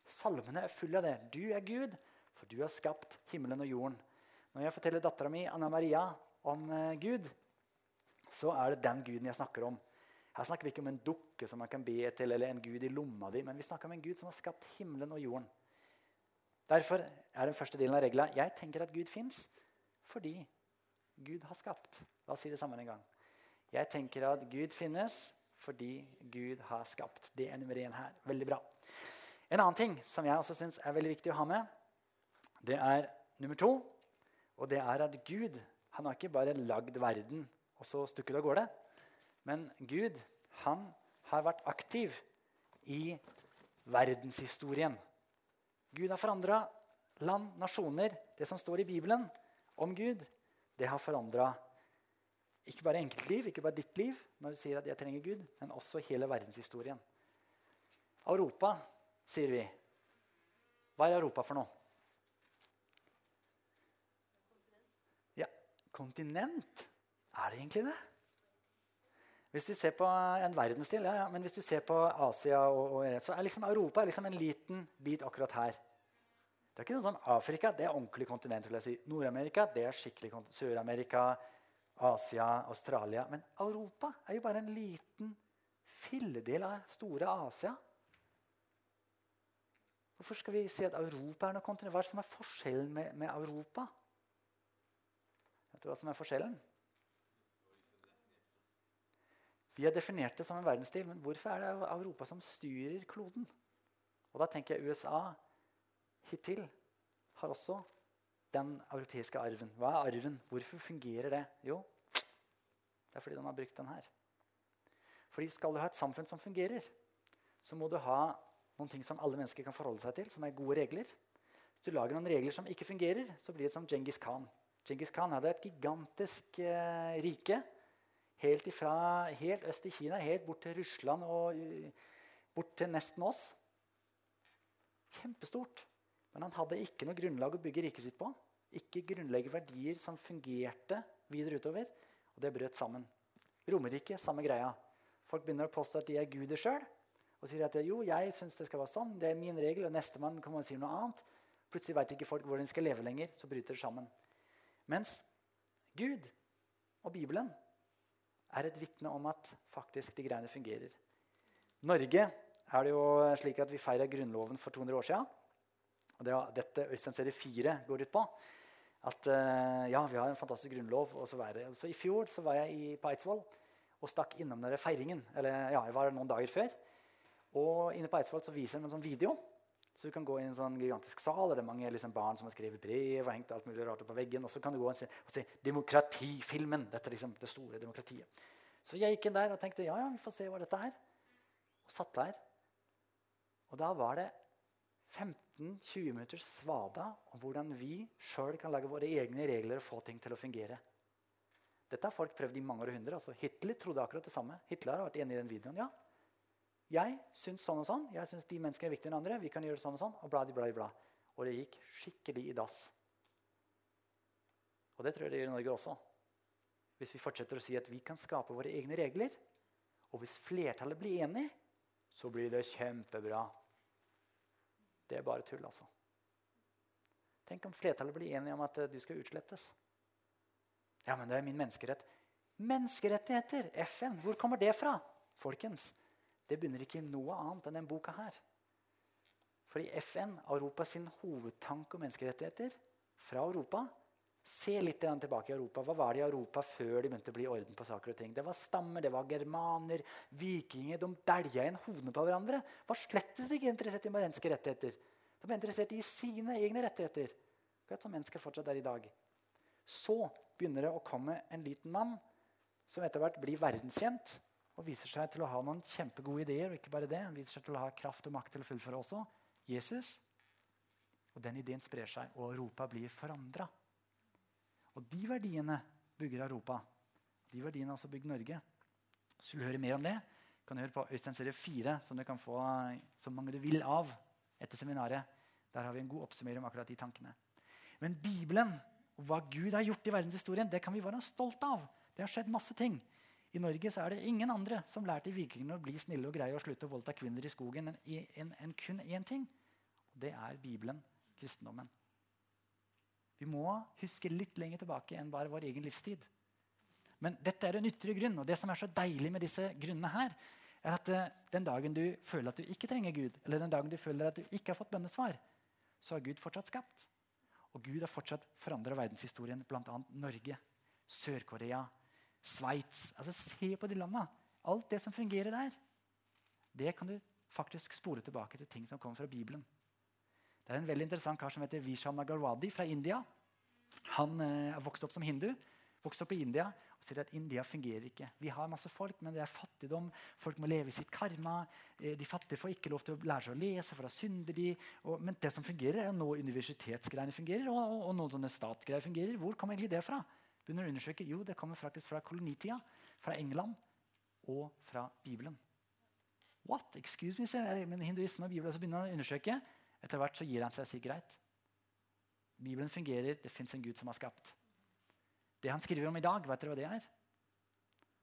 Salmene er fulle av det. Du er Gud, for du har skapt himmelen og jorden. Når jeg forteller dattera mi Anna Maria om uh, Gud, så er det den guden jeg snakker om. Her snakker vi ikke om en dukke som man kan be til, eller en gud i lomma di, men vi snakker om en gud som har skapt himmelen og jorden. Derfor er den første delen av regla jeg tenker at Gud fins fordi Gud har skapt. La oss si det sammen en gang. Jeg tenker at Gud finnes fordi Gud har skapt. Det er nummer én her. Veldig bra. En annen ting som jeg også syns er veldig viktig å ha med, det er nummer to. Og det er at Gud han har ikke bare lagd verden og så stukket av gårde. Men Gud han har vært aktiv i verdenshistorien. Gud har forandra land, nasjoner. Det som står i Bibelen om Gud, det har forandra ikke bare enkeltliv, ikke bare ditt liv, når du sier at jeg trenger Gud, men også hele verdenshistorien. Europa, sier vi. Hva er Europa for noe? Ja, kontinent? Er det egentlig det? Hvis du ser på en verdensdel, ja, ja, men hvis du ser på Asia, og, og, så er liksom Europa er liksom en liten bit akkurat her. Det er ikke noe sånn Afrika det er ordentlig kontinent. vil jeg si. Nord-Amerika det er skikkelig kontinent. Sør-Amerika, Asia, Australia. Men Europa er jo bare en liten filledel av store Asia. Hvorfor skal vi si at Europa er noe kontinent? Hva er det som er forskjellen med, med Europa? Vet du hva som er forskjellen? Vi har definert det som en verdensdel, men hvorfor er det Europa som styrer kloden? Og da tenker jeg USA hittil har også den europeiske arven. Hva er arven? Hvorfor fungerer det? Jo, det er fordi de har brukt den her. Fordi Skal du ha et samfunn som fungerer, så må du ha noen ting som alle mennesker kan forholde seg til, som er gode regler. Hvis du lager noen regler som ikke fungerer, så blir det som Djengis Khan. Djengis Khan hadde et gigantisk eh, rike Helt, ifra, helt øst i Kina, helt bort til Russland og bort til nesten oss. Kjempestort. Men han hadde ikke noe grunnlag å bygge riket sitt på. Ikke grunnlegge verdier som fungerte videre utover. Og det brøt sammen. Romerike, samme greia. Folk begynner å påstå at de er guder sjøl. Og sier at jo, jeg syns det skal være sånn, det er min regel. Og nestemann kommer og sier noe annet. Plutselig veit ikke folk hvordan de skal leve lenger. Så bryter det sammen. Mens Gud og Bibelen er et vitne om at faktisk de greiene fungerer. Norge er det jo slik at vi feira Grunnloven for 200 år siden. Og det var dette Øystein serie 4 går ut på. At uh, ja, vi har en fantastisk grunnlov. og Så, være. så I fjor så var jeg i, på Eidsvoll og stakk innom denne feiringen. Eller ja, jeg var noen dager før. Og inne på Eidsvoll så viser de en sånn video. Så du kan gå i en sånn gigantisk sal. og Det er mange liksom, barn som har skrevet brev og hengt alt mulig rart opp på veggen. Og så kan du gå og se, demokratifilmen. Dette er liksom det store demokratiet. Så jeg gikk inn der og tenkte ja, ja, vi får se hva dette er. Og satt der. Og da var det 15-20 minutters svada om hvordan vi sjøl kan lage våre egne regler og få ting til å fungere. Dette har folk prøvd i mange århundrer. Altså, Hitler trodde akkurat det samme. Hitler har vært enig i den videoen. ja. Jeg syns sånn og sånn. Jeg syns de menneskene er viktigere enn andre. Vi kan gjøre sånn og sånn. Og bla, bla, bla. Og det gikk skikkelig i dass. Og det tror jeg det gjør i Norge også. Hvis vi fortsetter å si at vi kan skape våre egne regler, og hvis flertallet blir enig, så blir det kjempebra. Det er bare tull, altså. Tenk om flertallet blir enige om at eh, du skal utslettes. Ja, men det er min menneskerett. Menneskerettigheter, FN, hvor kommer det fra? Folkens, det begynner ikke i noe annet enn denne boka her. Fordi FN, Europa sin hovedtanke om menneskerettigheter fra Europa Se litt tilbake i Europa. Hva var det i Europa før de begynte å bli i orden på saker og ting? Det var stammer, det var germaner, vikinger. De dælja inn hodene på hverandre. Var slettes ikke interessert i menneskerettigheter. De var interessert i sine egne rettigheter. Akkurat som mennesker fortsatt er i dag. Så begynner det å komme en liten mann som etter hvert blir verdenskjent og viser seg til å ha noen kjempegode ideer. og ikke bare det, Han viser seg til å ha kraft og makt til å fullføre også. Jesus. Og den ideen sprer seg, og Europa blir forandra. Og de verdiene bygger Europa. De verdiene har også bygd Norge. Hvis du vil høre mer om det, kan du høre på Øystein serie 4, som du kan få så mange du vil av etter seminaret. Der har vi en god oppsummering om akkurat de tankene. Men Bibelen og hva Gud har gjort i verdenshistorien, det kan vi være stolt av. Det har skjedd masse ting. I Norge er det ingen andre som lærte vikingene å bli snille og greie og slutte å voldta kvinner i skogen enn en, en, kun én ting. Og det er Bibelen, kristendommen. Vi må huske litt lenger tilbake enn bare vår egen livstid. Men dette er en ytre grunn, og det som er så deilig med disse grunnene her, er at uh, den dagen du føler at du ikke trenger Gud, eller den dagen du føler at du ikke har fått bønnesvar, så har Gud fortsatt skapt. Og Gud har fortsatt forandra verdenshistorien, bl.a. Norge, Sør-Korea, Sveits. Altså, se på de landa. Alt det som fungerer der, det kan du faktisk spore tilbake til ting som kommer fra Bibelen. Det er en veldig interessant kar som heter Vishal Nagarwadi fra India. Han eh, er vokst opp som hindu. Vokst opp i India og sier at India fungerer ikke. Vi har masse folk, men det er fattigdom. Folk må leve i sitt karma. Eh, de fattige får ikke lov til å lære seg å lese, for da synder de. Og, men det som fungerer, er nå universitetsgreiene fungerer, og, og, og noen sånne statsgreier fungerer. Hvor kommer egentlig det fra? Begynner å undersøke. Jo, det kommer faktisk fra kolonitida, fra England og fra Bibelen. What? Excuse me, men hinduisme og Bibelen så begynner han å undersøke. Etter hvert så gir han seg og sier greit. Bibelen fungerer, det fins en Gud som har skapt. Det han skriver om i dag, vet dere hva det er?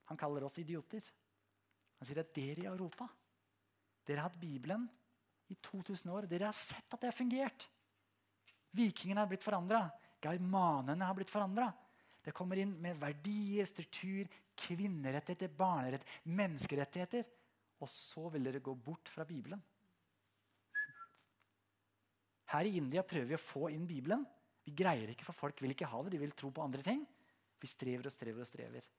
Han kaller oss idioter. Han sier at dere i Europa dere har hatt Bibelen i 2000 år. Dere har sett at det har fungert. Vikingene har blitt forandra. Germanene har blitt forandra. Det kommer inn med verdier, struktur, kvinnerettigheter, barnerett, menneskerettigheter. Og så vil dere gå bort fra Bibelen. Her i India prøver vi å få inn Bibelen. Vi greier ikke, for folk vil ikke ha det. De vil tro på andre ting. Vi strever og strever og strever.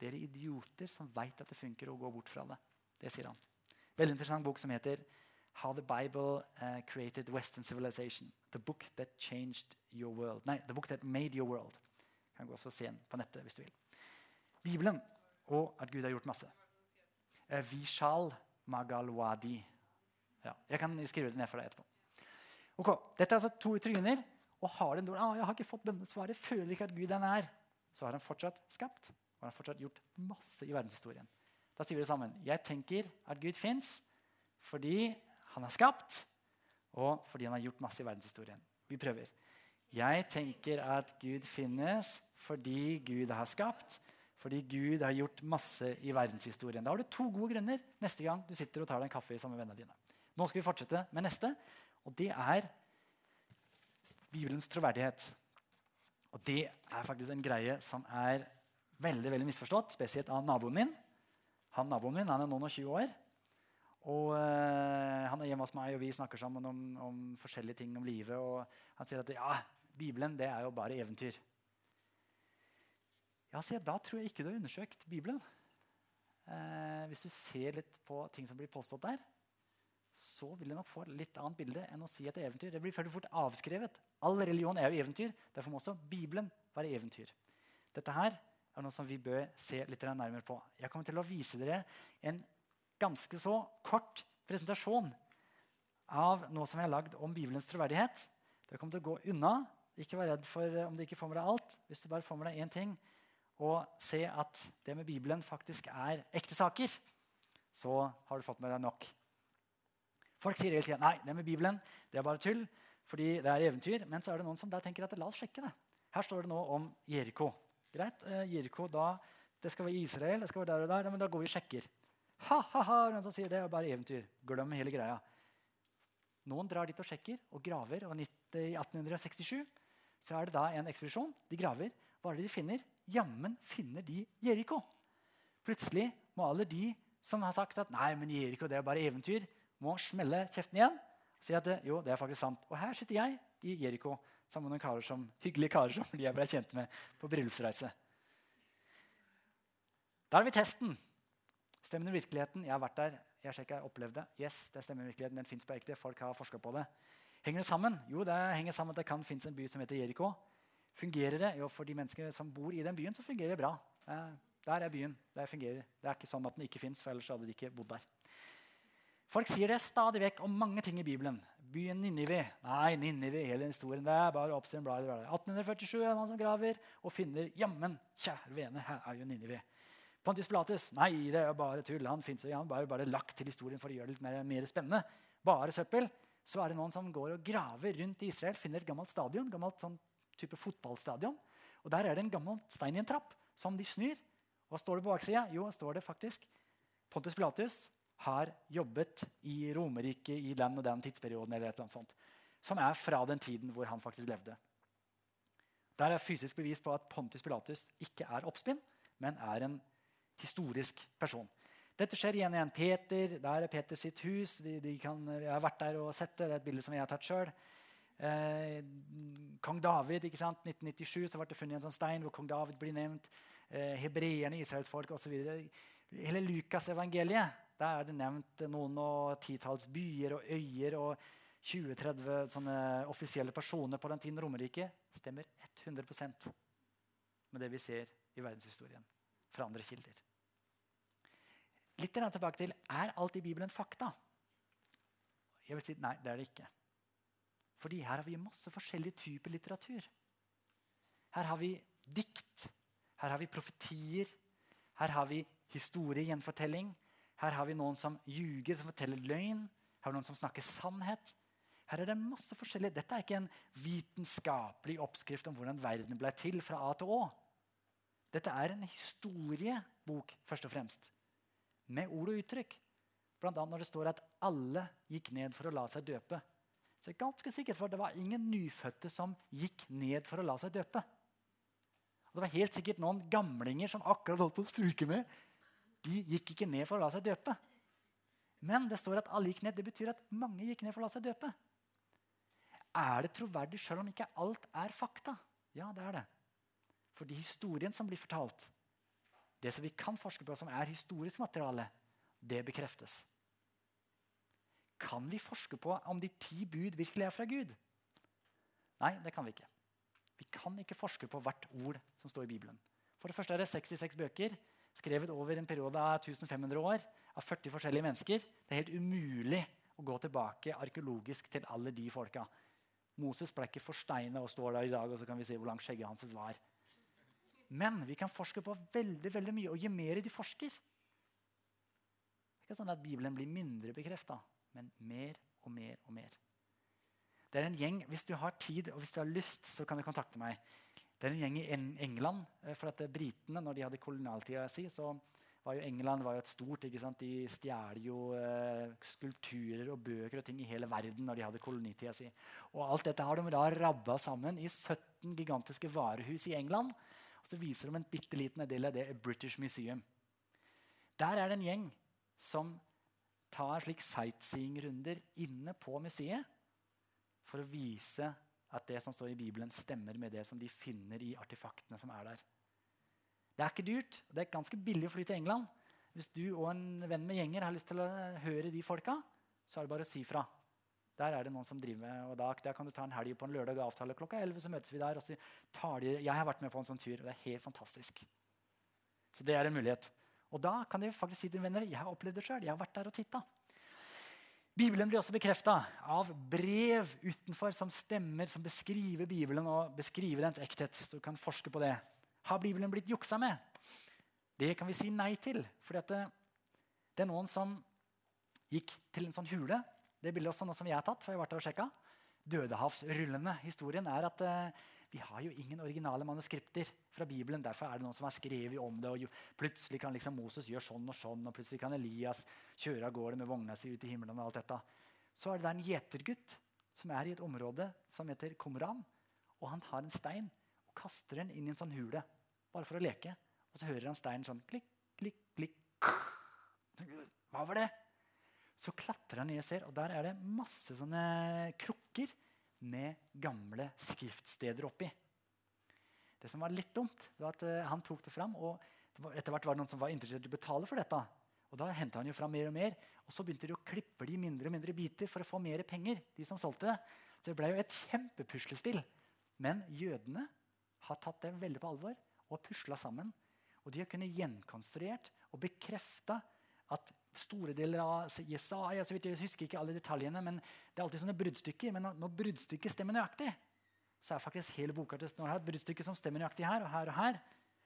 Dere idioter som veit at det funker å gå bort fra det. Det sier han. Veldig interessant bok som heter How the Bible uh, Created Western Civilization. The Book That Changed Your World. Nei, The Book That Made Your World. Kan gå også se den på nettet hvis du vil. Bibelen og at Gud har gjort masse. Uh, Vishal Magalwadi. Ja, jeg kan skrive det ned for deg etterpå. Ok, Dette er altså to tryner. Og har den ah, jeg har ikke fått bønnesvaret, føler ikke at Gud er nær, så har han fortsatt skapt og han har fortsatt gjort masse i verdenshistorien. Da sier vi det sammen. Jeg tenker at Gud fins fordi han har skapt, og fordi han har gjort masse i verdenshistorien. Vi prøver. Jeg tenker at Gud finnes fordi Gud har skapt, fordi Gud har gjort masse i verdenshistorien. Da har du to gode grunner neste gang du sitter og tar deg en kaffe sammen med vennene dine. Nå skal vi fortsette med neste. Og det er Bibelens troverdighet. Og det er faktisk en greie som er veldig veldig misforstått, spesielt av naboen min. Han naboen min han er noen og 20 år. Og øh, Han er hjemme hos meg, og vi snakker sammen om, om, forskjellige ting om livet. Og han sier at ja, Bibelen det er jo bare eventyr. Ja, se, Da tror jeg ikke du har undersøkt Bibelen. Eh, hvis du ser litt på ting som blir påstått der, så vil du nok få et litt annet bilde enn å si et eventyr. Det blir fort avskrevet. All religion er jo eventyr. Derfor må også Bibelen være eventyr. Dette her er noe som vi bør se litt nærmere på. Jeg kommer til å vise dere en ganske så kort presentasjon av noe som jeg har lagd om Bibelens troverdighet. Dere kommer til å gå unna. Ikke vær redd for om du ikke får med deg alt. Hvis du bare får med deg én ting, og se at det med Bibelen faktisk er ekte saker, så har du fått med deg nok. Folk sier hele tida nei, det med Bibelen det er bare tull, fordi det er eventyr. Men så er det noen som der tenker at la oss sjekke det. Her står det nå om Jeriko. Greit, eh, Jeriko da, det skal være Israel, det skal være der og der, ja, men da går vi og sjekker. Ha, ha, ha, noen som sier det er bare eventyr. Glem hele greia. Noen drar dit og sjekker og graver. og I 1867 så er det da en ekspedisjon. De graver. Hva er det de finner? Jammen finner de Jeriko. Plutselig må alle de som har sagt at nei, men Jeriko er bare eventyr, må smelle kjeften igjen og si at jo, det er faktisk sant. Og her sitter jeg i Jeriko sammen med noen karer som, hyggelige karer som jeg ble kjent med på bryllupsreise. Da har vi testen. Stemmer den virkeligheten? Jeg har vært der. Jeg sjekka, opplevd det. Yes, det stemmer virkeligheten. Den fins på ekte. Folk har forska på det. Henger det sammen? Jo, det henger sammen at det kan finnes en by som heter Jeriko. Fungerer det? Jo, for de menneskene som bor i den byen, så fungerer det bra. Der er byen. Der fungerer. Det er ikke sånn at den ikke fins, for ellers hadde de ikke bodd der. Folk sier det stadig vekk om mange ting i Bibelen. Byen Ninive. Nei, Ninive, hele historien. Det er bare oppstilling blad. 1847 er det noen som graver og finner Jammen, kjære vene, her er jo Ninive. Pontius Pilatus. Nei, det er jo bare tull. Han finnes, han bare, bare lagt til historien for å gjøre det litt mer, mer spennende. Bare søppel. Så er det noen som går og graver rundt i Israel, finner et gammelt stadion. gammelt sånn type fotballstadion. Og Der er det en gammel stein i en trapp som de snur. Hva står det på baksida? Jo, står det faktisk Pontus Pilatus har jobbet i Romerriket i den og den tidsperioden. eller et eller annet sånt, Som er fra den tiden hvor han faktisk levde. Der er fysisk bevis på at Pontus Pilatus ikke er oppspinn, men er en historisk person. Dette skjer igjen og igjen. Peter, Der er Peter sitt hus. De, de kan, jeg har vært der og sett det. Det er et bilde som jeg har tatt sjøl. Eh, kong David, ikke sant? 1997 så ble det funnet en sånn stein hvor kong David blir nevnt. Eh, hebreerne, israelsfolk osv. Hele Lukasevangeliet der er det nevnt noen og titalls byer og øyer og 20-30 sånne offisielle personer på den tiden Romerike Stemmer 100% med det vi ser i verdenshistorien fra andre kilder. Litt tilbake til er alt i Bibelen fakta. Jeg vil si nei, det er det ikke. Fordi her har vi masse forskjellige typer litteratur. Her har vi dikt, her har vi profetier, her har vi historiegjenfortelling, her har vi noen som ljuger, som forteller løgn. Her har vi noen som snakker sannhet. Her er det masse forskjellig. Dette er ikke en vitenskapelig oppskrift om hvordan verden ble til fra A til Å. Dette er en historiebok, først og fremst. Med ord og uttrykk. Annet når det står at alle gikk ned for å la seg døpe. Så jeg er ganske sikkert for Det var ingen nyfødte som gikk ned for å la seg døpe. Og det var helt sikkert noen gamlinger som akkurat holdt på å stryke med, de gikk ikke ned for å la seg døpe. Men det står at alle gikk ned. Det betyr at mange gikk ned for å la seg døpe. Er det troverdig selv om ikke alt er fakta? Ja, det er det. Fordi historien som blir fortalt, det som vi kan forske på som er historisk materiale, det bekreftes. Kan vi forske på om de ti bud virkelig er fra Gud? Nei, det kan vi ikke. Vi kan ikke forske på hvert ord som står i Bibelen. For det første er det 66 bøker skrevet over en periode av 1500 år av 40 forskjellige mennesker. Det er helt umulig å gå tilbake arkeologisk til alle de folka. Moses ble ikke forsteina og står der i dag, og så kan vi se hvor langt skjegget hans var. Men vi kan forske på veldig veldig mye, og jo mer de forsker Det er ikke sånn at Bibelen blir mindre bekrefta, men mer og mer og mer. Det er en gjeng, Hvis du har tid og hvis du har lyst, så kan du kontakte meg. Det er en gjeng i England. Eh, for at Britene, når de hadde kolonialtida si, så var jo England var jo et stort ikke sant? De stjal jo eh, skulpturer og bøker og ting i hele verden når de hadde kolonitida si. Og alt dette har de da rabba sammen i 17 gigantiske varehus i England. Og så viser de en bitte liten del av det i British Museum. Der er det en gjeng som tar slik sightseeingrunder inne på museet for å vise at det som står i Bibelen, stemmer med det som de finner i artefaktene som er der. Det er ikke dyrt. Det er ganske billig å fly til England. Hvis du og en venn med gjenger har lyst til å høre de folka, så er det bare å si fra. Der er det noen som driver med, og da, Der kan du ta en helg på en lørdag og avtale klokka 11. så møtes vi der, og så tar de, Jeg har vært med på en sånn tur, og det er helt fantastisk. Så det er en mulighet. Og da kan de faktisk si til venner jeg har opplevd det sjøl. Jeg har vært der og titta. Bibelen blir også bekrefta av brev utenfor som stemmer, som beskriver Bibelen og beskriver dens ekthet. Så du kan forske på det. Har Bibelen blitt juksa med? Det kan vi si nei til. For det, Det er noen som gikk til en sånn hule. Det bildet også noe som jeg har tatt. for jeg har vært der og sjekket. Dødehavsrullende. Historien er at eh, vi har jo ingen originale manuskripter fra Bibelen. Derfor er det noen som har skrevet om det. og Plutselig kan liksom Moses gjøre sånn og sånn, og plutselig kan Elias kjøre av gårde med vogna si ut i himmelen. og alt dette. Så er det en gjetergutt som er i et område som heter Komran. Og han har en stein og kaster den inn i en sånn hule bare for å leke. Og så hører han steinen sånn klikk, klikk, klikk. Hva var det? Så klatrer han ned og ser, og der er det masse sånne krukker med gamle skriftsteder oppi. Det som var litt dumt, var at eh, han tok det fram, og etter hvert var det noen som var interessert i å betale for dette. Og da henta han jo fram mer og mer, og så begynte de å klippe de mindre og mindre biter for å få mer penger. de som solgte det. Så det ble jo et kjempepuslespill. Men jødene har tatt det veldig på alvor og pusla sammen. Og de har kunnet gjenkonstruert og bekrefta at store deler av Jesaja så vidt Jeg husker ikke alle detaljene, men det er alltid sånne bruddstykker. Men når, bruddstykket stemmer nøyaktig, så er faktisk hele boka til Snorre et bruddstykke som stemmer nøyaktig her og her, og her,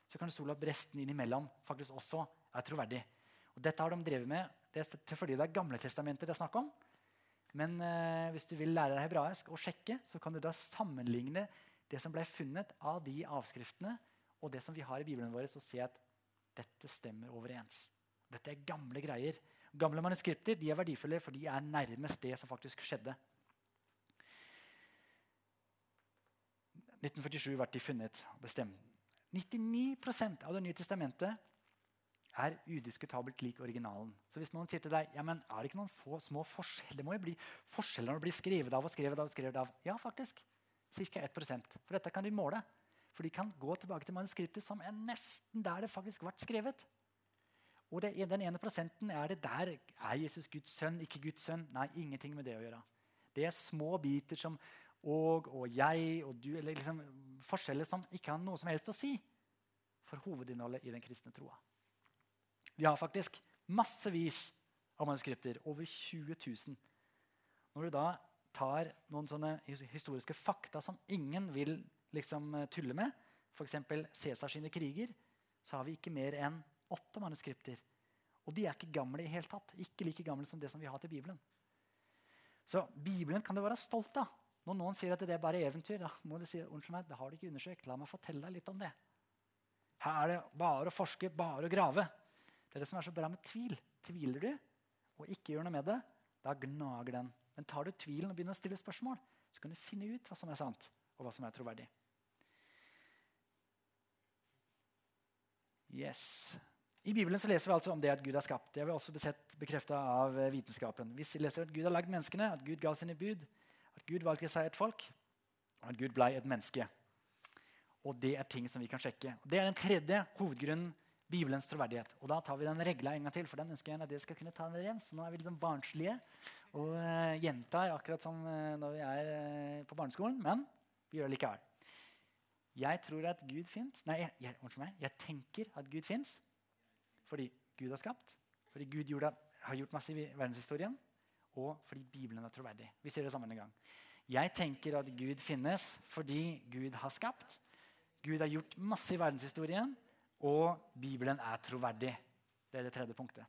så kan du stole at resten innimellom faktisk også er troverdig. Og dette har de drevet med det er fordi det er Gamle testamenter det er snakk om. Men eh, hvis du vil lære deg hebraisk og sjekke, så kan du da sammenligne det som ble funnet av de avskriftene, og det som vi har i Bibelen vår, og se at dette stemmer overens. Dette er gamle greier. Gamle manuskripter de er verdifulle, for de er nærmest det som faktisk skjedde. 1947 ble de funnet og bestemt. 99 av Det nye testamentet er udiskutabelt lik originalen. Så hvis noen sier til deg ja, men er det ikke noen få små forskjeller Det må jo bli forskjeller når det blir skrevet av og skrevet av. og skrevet av. Ja, faktisk. Ca. 1% For dette kan de måle. For de kan gå tilbake til manuskriptet som er nesten der det faktisk ble skrevet. Og det, den ene prosenten er det der er Jesus Guds sønn, ikke Guds sønn. Nei, ingenting med det å gjøre. Det er små biter som og og jeg og du, eller liksom forskjeller som ikke har noe som helst å si for hovedinnholdet i den kristne troa. Vi har faktisk massevis av manuskripter. Over 20 000. Når du da tar noen sånne historiske fakta som ingen vil liksom tulle med, f.eks. Cæsars kriger, så har vi ikke mer enn åtte manuskripter. Og de er ikke gamle i hele tatt. Ikke like gamle som det som vi har til Bibelen. Så Bibelen kan du være stolt av. Når noen sier at det er bare eventyr, da må du si unnskyld meg, det har du ikke undersøkt. La meg fortelle deg litt om det. Her er det bare å forske, bare å grave. Det er det som er så bra med tvil. Tviler du og ikke gjør noe med det, da gnager den. Men tar du tvilen og begynner å stille spørsmål, så kan du finne ut hva som er sant, og hva som er troverdig. Yes. I Bibelen så leser vi altså om det at Gud har skapt. Det har vi også bekrefta av eh, vitenskapen. Vi leser at Gud har lagd menneskene, at Gud ga sine bud, at Gud valgte seg et folk, og at Gud ble et menneske. Og det er ting som vi kan sjekke. Det er den tredje hovedgrunnen Bibelens troverdighet. Og da tar vi den regla en gang til, for den ønsker jeg at dere skal kunne ta den hjem. Så nå er vi litt sånn barnslige og uh, gjentar akkurat som uh, når vi er uh, på barneskolen. Men vi gjør det likevel. Jeg tror at Gud fins. Nei, jeg, jeg, meg, jeg tenker at Gud fins fordi Gud har skapt, fordi Gud gjorde, har gjort masse i verdenshistorien, og fordi Bibelen er troverdig. Vi sier det sammen en gang. Jeg tenker at Gud finnes fordi Gud har skapt. Gud har gjort masse i verdenshistorien, og Bibelen er troverdig. Det er det tredje punktet.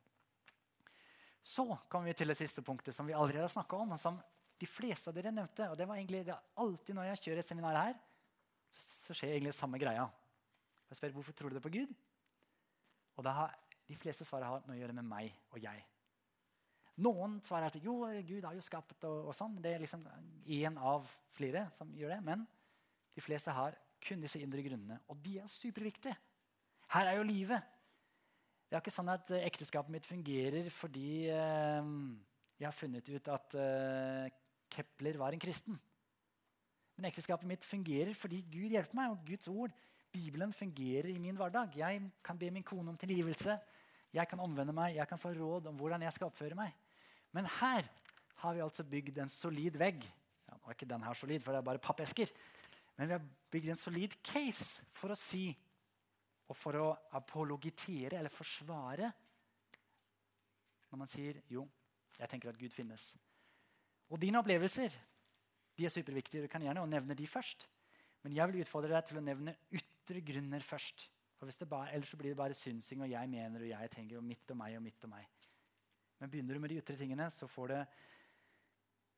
Så kommer vi til det siste punktet som vi allerede har snakka om. og som de fleste av dere nevnte. og det var egentlig det alltid Når jeg kjører et seminar her, så, så skjer egentlig samme greia. Jeg spør hvorfor tror du det på Gud. Og da har de fleste svarer har noe å gjøre med meg og jeg. Noen svarer at jo, Gud har jo skapt og, og sånn. Det er liksom én av flere som gjør det. Men de fleste har kun disse indre grunnene, og de er superviktige. Her er jo livet. Det er ikke sånn at eh, ekteskapet mitt fungerer fordi eh, jeg har funnet ut at eh, Kepler var en kristen. Men ekteskapet mitt fungerer fordi Gud hjelper meg, og Guds ord, Bibelen, fungerer i min hverdag. Jeg kan be min kone om tilgivelse. Jeg kan omvende meg, jeg kan få råd om hvordan jeg skal oppføre meg. Men her har vi altså bygd en solid vegg. Ja, nå er ikke den her solid, for det er bare pappesker. Men vi har bygd en solid case for å si og for å apologitere eller forsvare når man sier jo, jeg tenker at Gud finnes. Og dine opplevelser de er superviktige. Du kan gjerne nevne de først. Men jeg vil utfordre deg til å nevne ytre grunner først. Bare, Ellers blir det bare synsing og jeg mener og jeg tenker og mitt og meg og mitt og meg. Men begynner du med de ytre tingene, så får det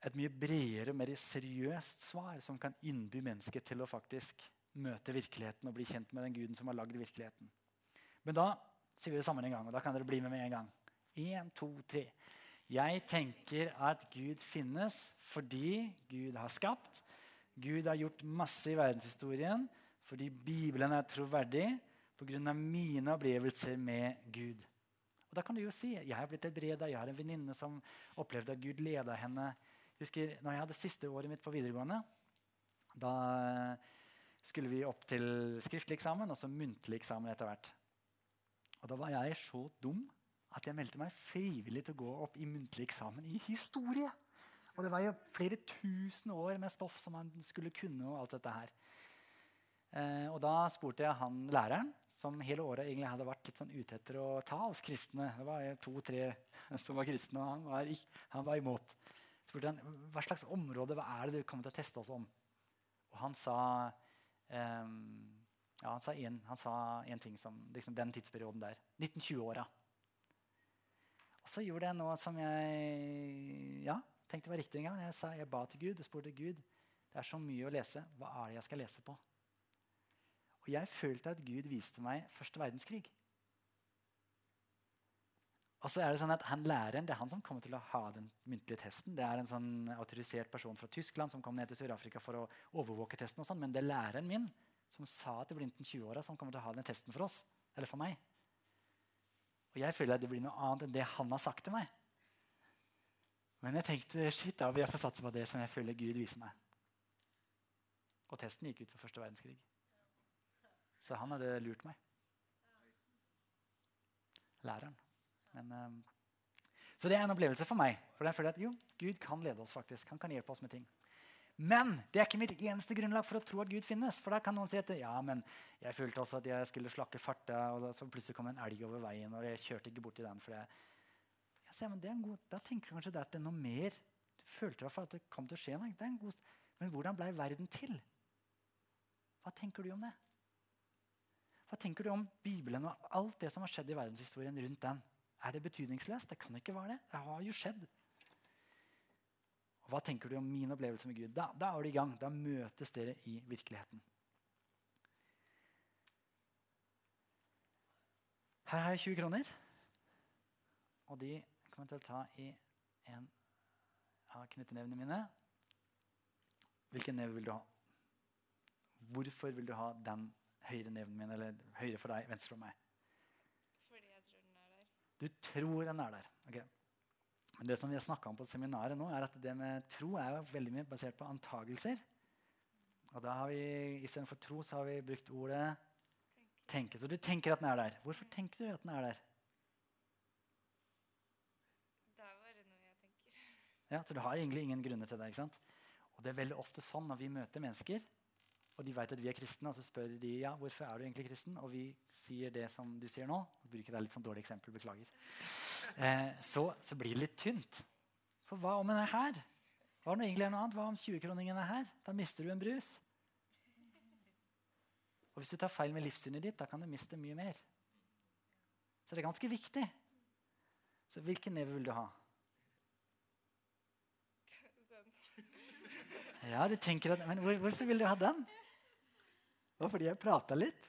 et mye bredere mer seriøst svar som kan innby mennesket til å faktisk møte virkeligheten og bli kjent med den guden som har lagd virkeligheten. Men da sier vi det sammen en gang, og da kan dere bli med med en gang. En, to, tre. Jeg tenker at Gud finnes fordi Gud har skapt. Gud har gjort masse i verdenshistorien fordi Bibelen er troverdig pga. mine opplevelser med Gud. Og da kan du jo si jeg har blitt helbreda, jeg har en venninne som opplevde at Gud leda henne. Jeg husker når jeg hadde siste året mitt på videregående. Da skulle vi opp til skriftlig eksamen og så muntlig eksamen etter hvert. Og da var jeg så dum at jeg meldte meg frivillig til å gå opp i muntlig eksamen i historie. Og det var jo flere tusen år med stoff som man skulle kunne. og alt dette her. Eh, og da spurte jeg han læreren, som hele året egentlig hadde vært litt sånn ute etter å ta oss kristne. Det var to-tre som var kristne, og han var, han var imot. spurte han, hva slags område hva er det du kommer til å teste oss om. Og han sa eh, ja, han sa, en, han sa en ting som liksom den tidsperioden der. 1920-åra. Og så gjorde jeg noe som jeg ja, tenkte var riktig en gang. Jeg, sa, jeg ba til Gud og spurte Gud det er så mye å lese. Hva er det jeg skal lese på? Og jeg følte at Gud viste meg første verdenskrig. Og så er det sånn at han Læreren det er han som kommer til å ha den muntlige testen. Det er en sånn autorisert person fra Tyskland som kom ned til Sør-Afrika for å overvåke testen. og sånn, Men det er læreren min som sa til Blinten 20-åra som kommer til å ha den testen for oss. Eller for meg. Og jeg føler at det blir noe annet enn det han har sagt til meg. Men jeg tenkte shit, da vil jeg få satse på det som jeg føler Gud viser meg. Og testen gikk ut på første verdenskrig. Så han hadde lurt meg. Læreren. Men, um, så det er en opplevelse for meg. For jeg føler at jo, Gud kan lede oss. faktisk. Han kan hjelpe oss med ting. Men det er ikke mitt eneste grunnlag for å tro at Gud finnes. For da kan noen si at ja, men jeg følte også at jeg skulle slakke farta, og så plutselig kom en elg over veien, og jeg kjørte ikke borti den. for jeg, jeg sier, men det er en god, Da tenker du kanskje at det er noe mer. Du følte i at det kom til å skje noe. Det men hvordan ble verden til? Hva tenker du om det? Hva tenker du om Bibelen og alt det som har skjedd i verdenshistorien rundt den? Er det betydningsløst? Det kan ikke være det. Det har jo skjedd. Og hva tenker du om min opplevelse med Gud? Da, da er du i gang. Da møtes dere i virkeligheten. Her har jeg 20 kroner. Og de kommer jeg til å ta i en av knyttenevene mine. Hvilken neve vil du ha? Hvorfor vil du ha den høyre neven min, eller høyre for deg, venstre for meg?
Fordi jeg tror den er der.
Du tror den er der. ok. Men det som vi har snakka om på seminaret nå, er at det med tro er jo veldig mye basert på antagelser. Og da har vi, Istedenfor tro så har vi brukt ordet
Tenker.
tenke. Så du tenker at den er der. Hvorfor tenker du at den er der?
Det er bare noe jeg tenker.
Ja, Så du har egentlig ingen grunner til det. ikke sant? Og det er veldig ofte sånn når vi møter mennesker, og de vet at vi er kristne, og så spør de ja, hvorfor er du egentlig kristen, og vi sier det som du sier nå, og bruker deg litt sånn dårlig eksempel, beklager, eh, så, så blir det litt tynt. For hva om den er her? Hva er noe annet? Hva om 20-kroningen er her? Da mister du en brus. Og hvis du tar feil med livssynet ditt, da kan du miste mye mer. Så det er ganske viktig. Så hvilken neve vil du ha? Ja, du tenker at, Men hvor, hvorfor vil du ha den? Det var fordi jeg prata litt.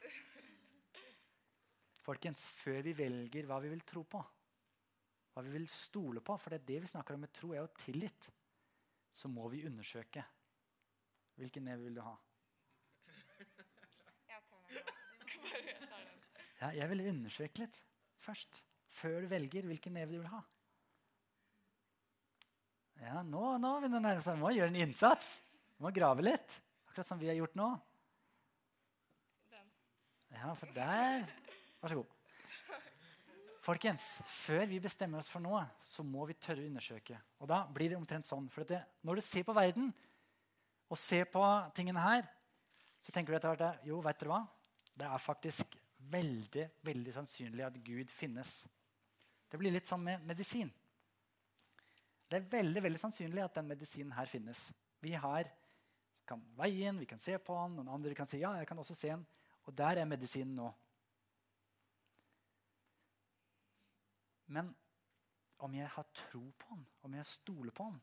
Folkens, før vi velger hva vi vil tro på, hva vi vil stole på, for det er det vi snakker om med tro, er jo tillit, så må vi undersøke. Hvilken neve vil du ha?
Jeg tar den.
Ja, jeg vil undersøke litt først. Før du velger hvilken neve du vil ha. Ja, nå, nå begynner det å nærme seg. Må gjøre en innsats. Må grave litt. Akkurat som vi har gjort nå. Ja, for der Vær så god. Folkens, før vi bestemmer oss for noe, så må vi tørre å undersøke. Og da blir det omtrent sånn. For det, når du ser på verden og ser på tingene her, så tenker du etter hvert jo, vet dere hva? Det er faktisk veldig, veldig sannsynlig at Gud finnes. Det blir litt sånn med medisin. Det er veldig veldig sannsynlig at den medisinen her finnes. Vi har, kan veie den, vi kan se på den, noen andre kan si ja, jeg kan også se den. Og der er medisinen nå. Men om jeg har tro på han, om jeg stoler på han.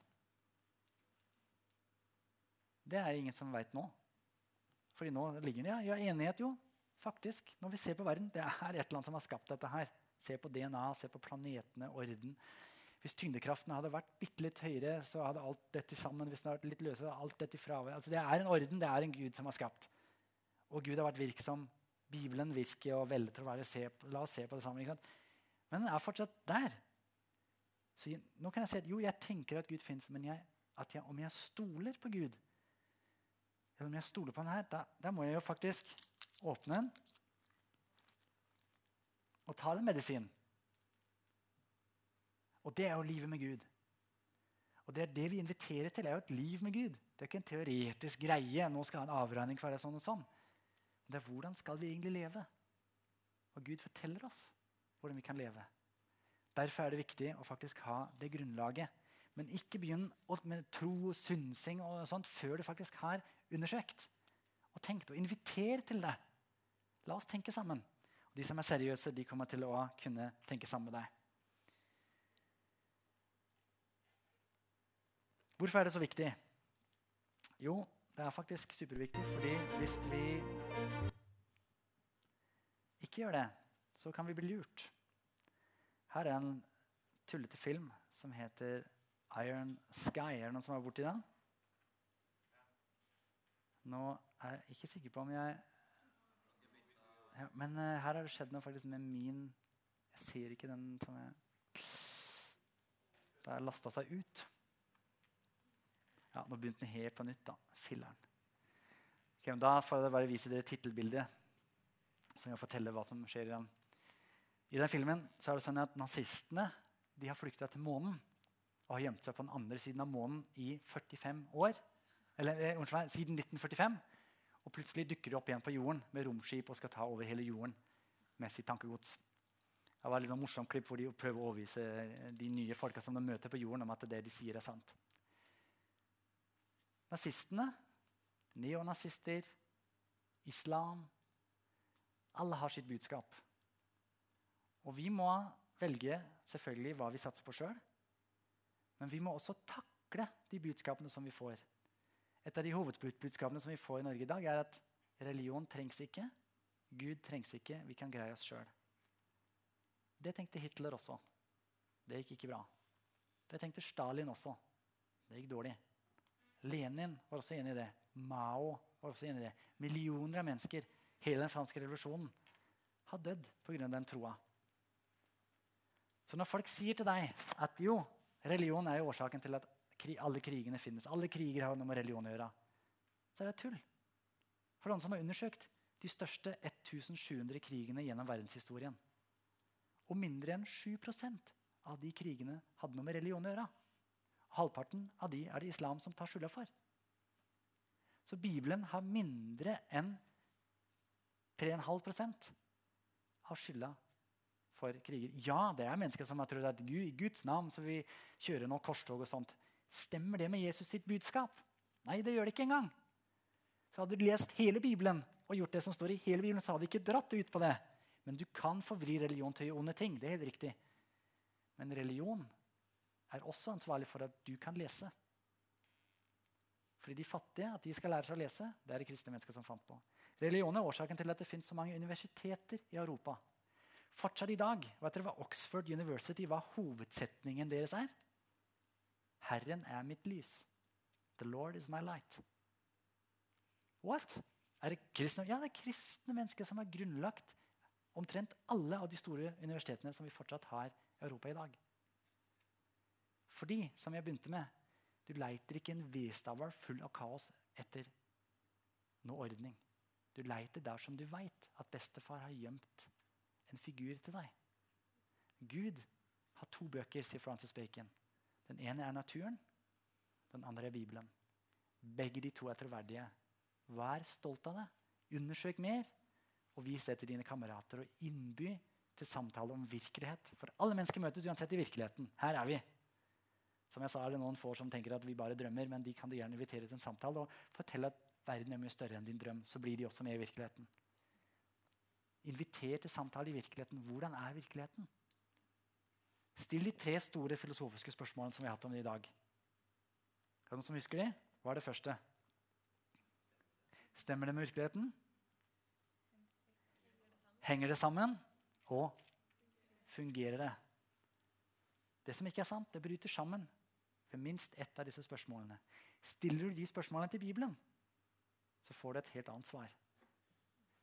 Det er ingen som veit nå. Fordi nå ligger det ja, enighet, jo. Faktisk. Når vi ser på verden, det er et eller annet som har skapt dette her. Se på DNA, se på planetene, orden. Hvis tyngdekraften hadde vært bitte litt høyere, så hadde alt dette sammen. Hvis den hadde vært litt løsere, alt dette fravær. Altså, det er en orden, det er en Gud som har skapt. Og Gud har vært virksom. Bibelen virker og veldig troverdig. La oss se på det sammen. Men den er fortsatt der. Så jeg, nå kan jeg si at jo, jeg tenker at Gud fins, men jeg, jeg, om jeg stoler på Gud eller om jeg stoler på han her, da, da må jeg jo faktisk åpne den og ta den medisinen. Og det er jo livet med Gud. Og det er det vi inviterer til, er jo et liv med Gud. Det er ikke en teoretisk greie. nå skal ha en avregning for det sånn og sånn. Det er hvordan skal vi egentlig leve? Og Gud forteller oss hvordan vi kan leve. Derfor er det viktig å faktisk ha det grunnlaget. Men ikke begynn med tro og synsing og sånt før du faktisk har undersøkt og tenkt. Og inviter til det. La oss tenke sammen. Og de som er seriøse, de kommer til å kunne tenke sammen med deg. Hvorfor er det så viktig? Jo, det er faktisk superviktig fordi hvis vi ikke gjør det, så kan vi bli lurt. Her er en tullete film som heter Iron Sky. Er det noen som er borti den? Nå er jeg ikke sikker på om jeg ja, Men uh, her har det skjedd noe faktisk med min Jeg ser ikke den som jeg Det har lasta seg ut. Ja, Nå begynte den helt på nytt, da. Filleren. Okay, da får jeg bare vise dere tittelbildet, så jeg kan fortelle hva som skjer i den. I den filmen så er det sånn at nazistene de har flykta til månen og har gjemt seg på den andre siden av månen i 45 år. Eller, eh, unnskyld siden 1945. Og plutselig dukker de opp igjen på jorden med romskip og skal ta over hele jorden med sitt tankegods. Det var et litt sånn morsomt klipp hvor de prøver å overbevise de nye folka som de møter på jorden, om at det de sier, er sant. Nazistene, neonazister, islam Alle har sitt budskap. Og vi må velge selvfølgelig hva vi satser på sjøl. Men vi må også takle de budskapene som vi får. Et av de hovedbudskapene som vi får i Norge i dag, er at religion trengs ikke. Gud trengs ikke. Vi kan greie oss sjøl. Det tenkte Hitler også. Det gikk ikke bra. Det tenkte Stalin også. Det gikk dårlig. Lenin var også enig i det. Mao var også enig i det. Millioner av mennesker, hele den franske revolusjonen, har dødd pga. den troa. Så når folk sier til deg at jo, religion er jo årsaken til at alle krigene finnes, alle kriger har noe med religion å gjøre, så er det tull. For noen som har undersøkt de største 1700 krigene gjennom verdenshistorien. Og mindre enn 7% av de krigene hadde noe med religion å gjøre. Halvparten av de er det islam som tar skylda for. Så Bibelen har mindre enn 3,5% av skylda for kriger. Ja, det er mennesker som har trodd at Gud, i Guds navn så vi kjører noe korstog og sånt. Stemmer det med Jesus sitt budskap? Nei, det gjør det ikke engang. Så hadde du lest hele Bibelen og gjort det som står i hele Bibelen, så hadde du ikke dratt ut på det. Men du kan forvri religion til å onde ting. Det er helt riktig. Men religion er også ansvarlig for at du kan lese. Fordi de fattige at de skal lære seg å lese, det er det kristne mennesker som fant på. Religion er årsaken til at det finnes så mange universiteter i Europa. Fortsatt i dag, vet dere hva Oxford University hva hovedsetningen deres er? Herren er mitt lys. The Lord is my light. What? Er det kristne? Ja, det er kristne mennesker som har grunnlagt omtrent alle av de store universitetene som vi fortsatt har i Europa i dag. Fordi, som jeg begynte med, du leiter ikke en vedstavl full av kaos etter noe ordning. Du leiter der som du veit at bestefar har gjemt en figur til deg. Gud har to bøker, sier Francis Bacon. Den ene er naturen, den andre er Bibelen. Begge de to er troverdige. Vær stolt av det. Undersøk mer. Og vis det til dine kamerater. Og innby til samtale om virkelighet. For alle mennesker møtes uansett i virkeligheten. Her er vi. Som jeg sa, er det noen få som tenker at vi bare drømmer, men de kan du gjerne invitere til en samtale og fortelle at verden er mye større enn din drøm. Så blir de også med i virkeligheten. Inviter til samtale i virkeligheten. Hvordan er virkeligheten? Still de tre store filosofiske spørsmålene som vi har hatt om det i dag. Er det noen som husker de? Hva er det første? Stemmer det med virkeligheten? Henger det sammen? Og fungerer det? Det som ikke er sant, det bryter sammen ved minst ett av disse spørsmålene. Stiller du de spørsmålene til Bibelen, så får du et helt annet svar.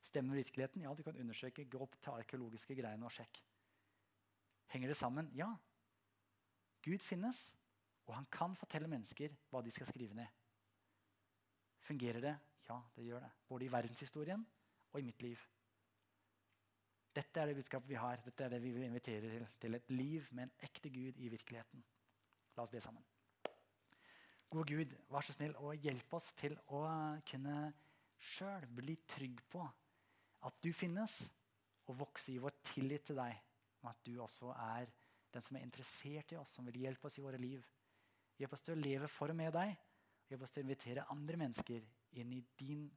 Stemmer virkeligheten? Ja, du kan undersøke. Gå opp til arkeologiske greiene og sjekk. Henger det sammen? Ja. Gud finnes, og han kan fortelle mennesker hva de skal skrive ned. Fungerer det? Ja, det gjør det. Både i verdenshistorien og i mitt liv. Dette er det budskapet vi har. Dette er det vi vil invitere til. Til et liv med en ekte Gud i virkeligheten. La oss be sammen. Gode Gud, vær så snill og hjelp oss til å kunne sjøl bli trygg på at du finnes, og vokse i vår tillit til deg. Og at du også er den som er interessert i oss, som vil hjelpe oss i våre liv. Hjelp oss til å leve for og med deg. Hjelp oss til å invitere andre mennesker inn i din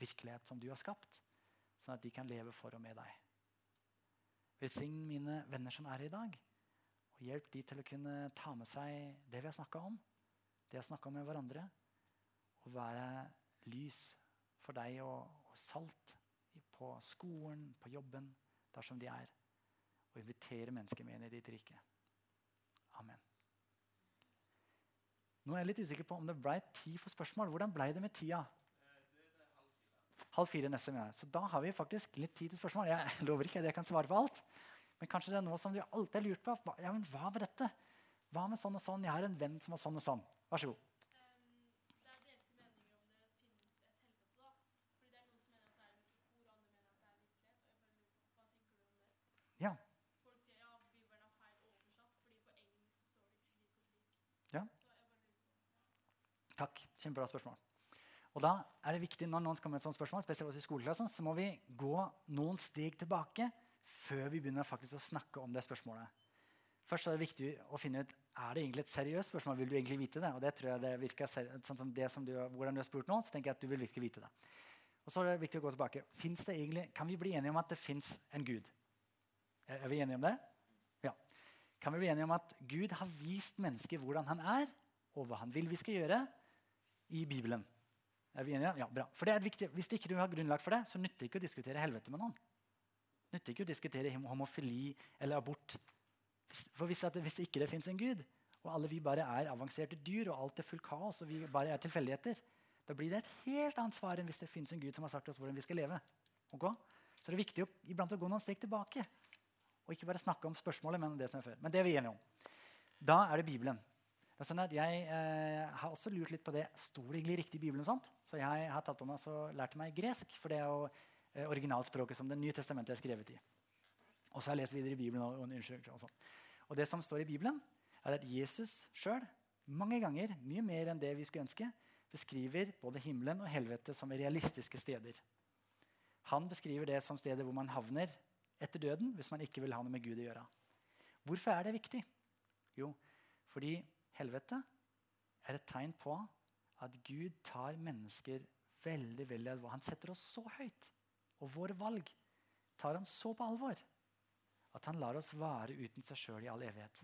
virkelighet som du har skapt, sånn at de kan leve for og med deg. Velsign mine venner som er her i dag, og hjelp de til å kunne ta med seg det vi har snakka om, vi har snakka med hverandre, Å være lys for deg og, og salt på skolen, på jobben, dersom de er. Og invitere mennesker med inn i ditt rike. Amen. Nå er jeg litt usikker på om det ble tid for spørsmål. Hvordan ble det med tida? Halv fire neste gang. Så da har vi faktisk litt tid til spørsmål. Jeg lover ikke at jeg kan svare på alt. Men kanskje det er noe som du alltid har lurt på. Hva, ja, men hva med dette? Hva med sånn og sånn? Jeg har en venn som har sånn og sånn. Vær så god.
Ehm, er er er er?
Ja.
Folk sier ja, Bibelen er feil oversatt, fordi på engelsk så står det slik og slik.
Ja. Takk. Kjempebra spørsmål. Og da er det viktig når noen skal med et sånt spørsmål, spesielt i skoleklassen, så må vi gå noen steg tilbake før vi begynner faktisk å snakke om det spørsmålet. Først er det viktig å finne ut er det egentlig et seriøst spørsmål. Vil du egentlig vite det? Og det tror jeg det virker sånn som det som du, hvordan du har spurt nå, så tenker jeg at du vil virkelig vite det. Og så er det viktig å gå tilbake. Det egentlig, kan vi bli enige om at det fins en Gud? Er, vi enige om det? Ja. Kan vi bli enige om at Gud har vist mennesker hvordan han er, og hva han vil vi skal gjøre, i Bibelen? Er vi enige? Ja, bra. For det er viktig. Hvis ikke du har grunnlag for det, så nytter det ikke å diskutere helvete med noen. Nytter ikke å diskutere homofili eller abort. For hvis, at, hvis ikke det fins en gud, og alle vi bare er avanserte dyr, og alt er fullt kaos, og vi bare er tilfeldigheter, da blir det et helt annet svar enn hvis det fins en gud som har sagt oss hvordan vi skal leve. Okay? Så det er viktig å, iblant å gå noen steg tilbake, og ikke bare snakke om spørsmålet, men det som er før. Men det er vi enige om. Da er det Bibelen. Sånn jeg eh, har også lurt litt på det. Sto det egentlig riktig i Bibelen? sånt? Så jeg har tatt på meg og lært meg gresk, for det er jo eh, originalspråket som Det nye testamentet er skrevet i. Og så har jeg lest videre i Bibelen. Og, unnskyld, og, sånn. og det som står i Bibelen, er at Jesus sjøl mange ganger, mye mer enn det vi skulle ønske, beskriver både himmelen og helvete som realistiske steder. Han beskriver det som steder hvor man havner etter døden hvis man ikke vil ha noe med Gud å gjøre. Hvorfor er det viktig? Jo, fordi helvete er et tegn på at Gud tar mennesker veldig veldig alvorlig. Han setter oss så høyt, og våre valg tar han så på alvor at han lar oss være uten seg sjøl i all evighet.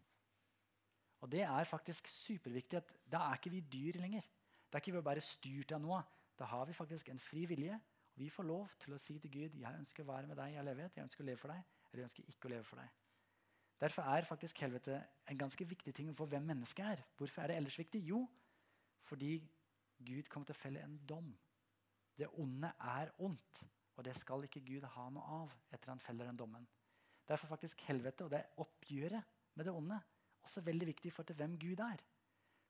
Og det er faktisk superviktig. at Da er ikke vi dyr lenger. Da er ikke vi bare styrt av noe. Da har vi faktisk en fri vilje. Og vi får lov til å si til Gud jeg ønsker å være med deg i all evighet. Jeg ønsker å leve for deg, eller jeg ønsker ikke å leve for deg. Derfor er faktisk helvete en ganske viktig ting for hvem mennesket er. Hvorfor er det ellers viktig? Jo, fordi Gud kommer til å felle en dom. Det onde er ondt, og det skal ikke Gud ha noe av etter han feller den dommen. Derfor er faktisk helvete og det er oppgjøret med det onde også veldig viktig for til hvem Gud er.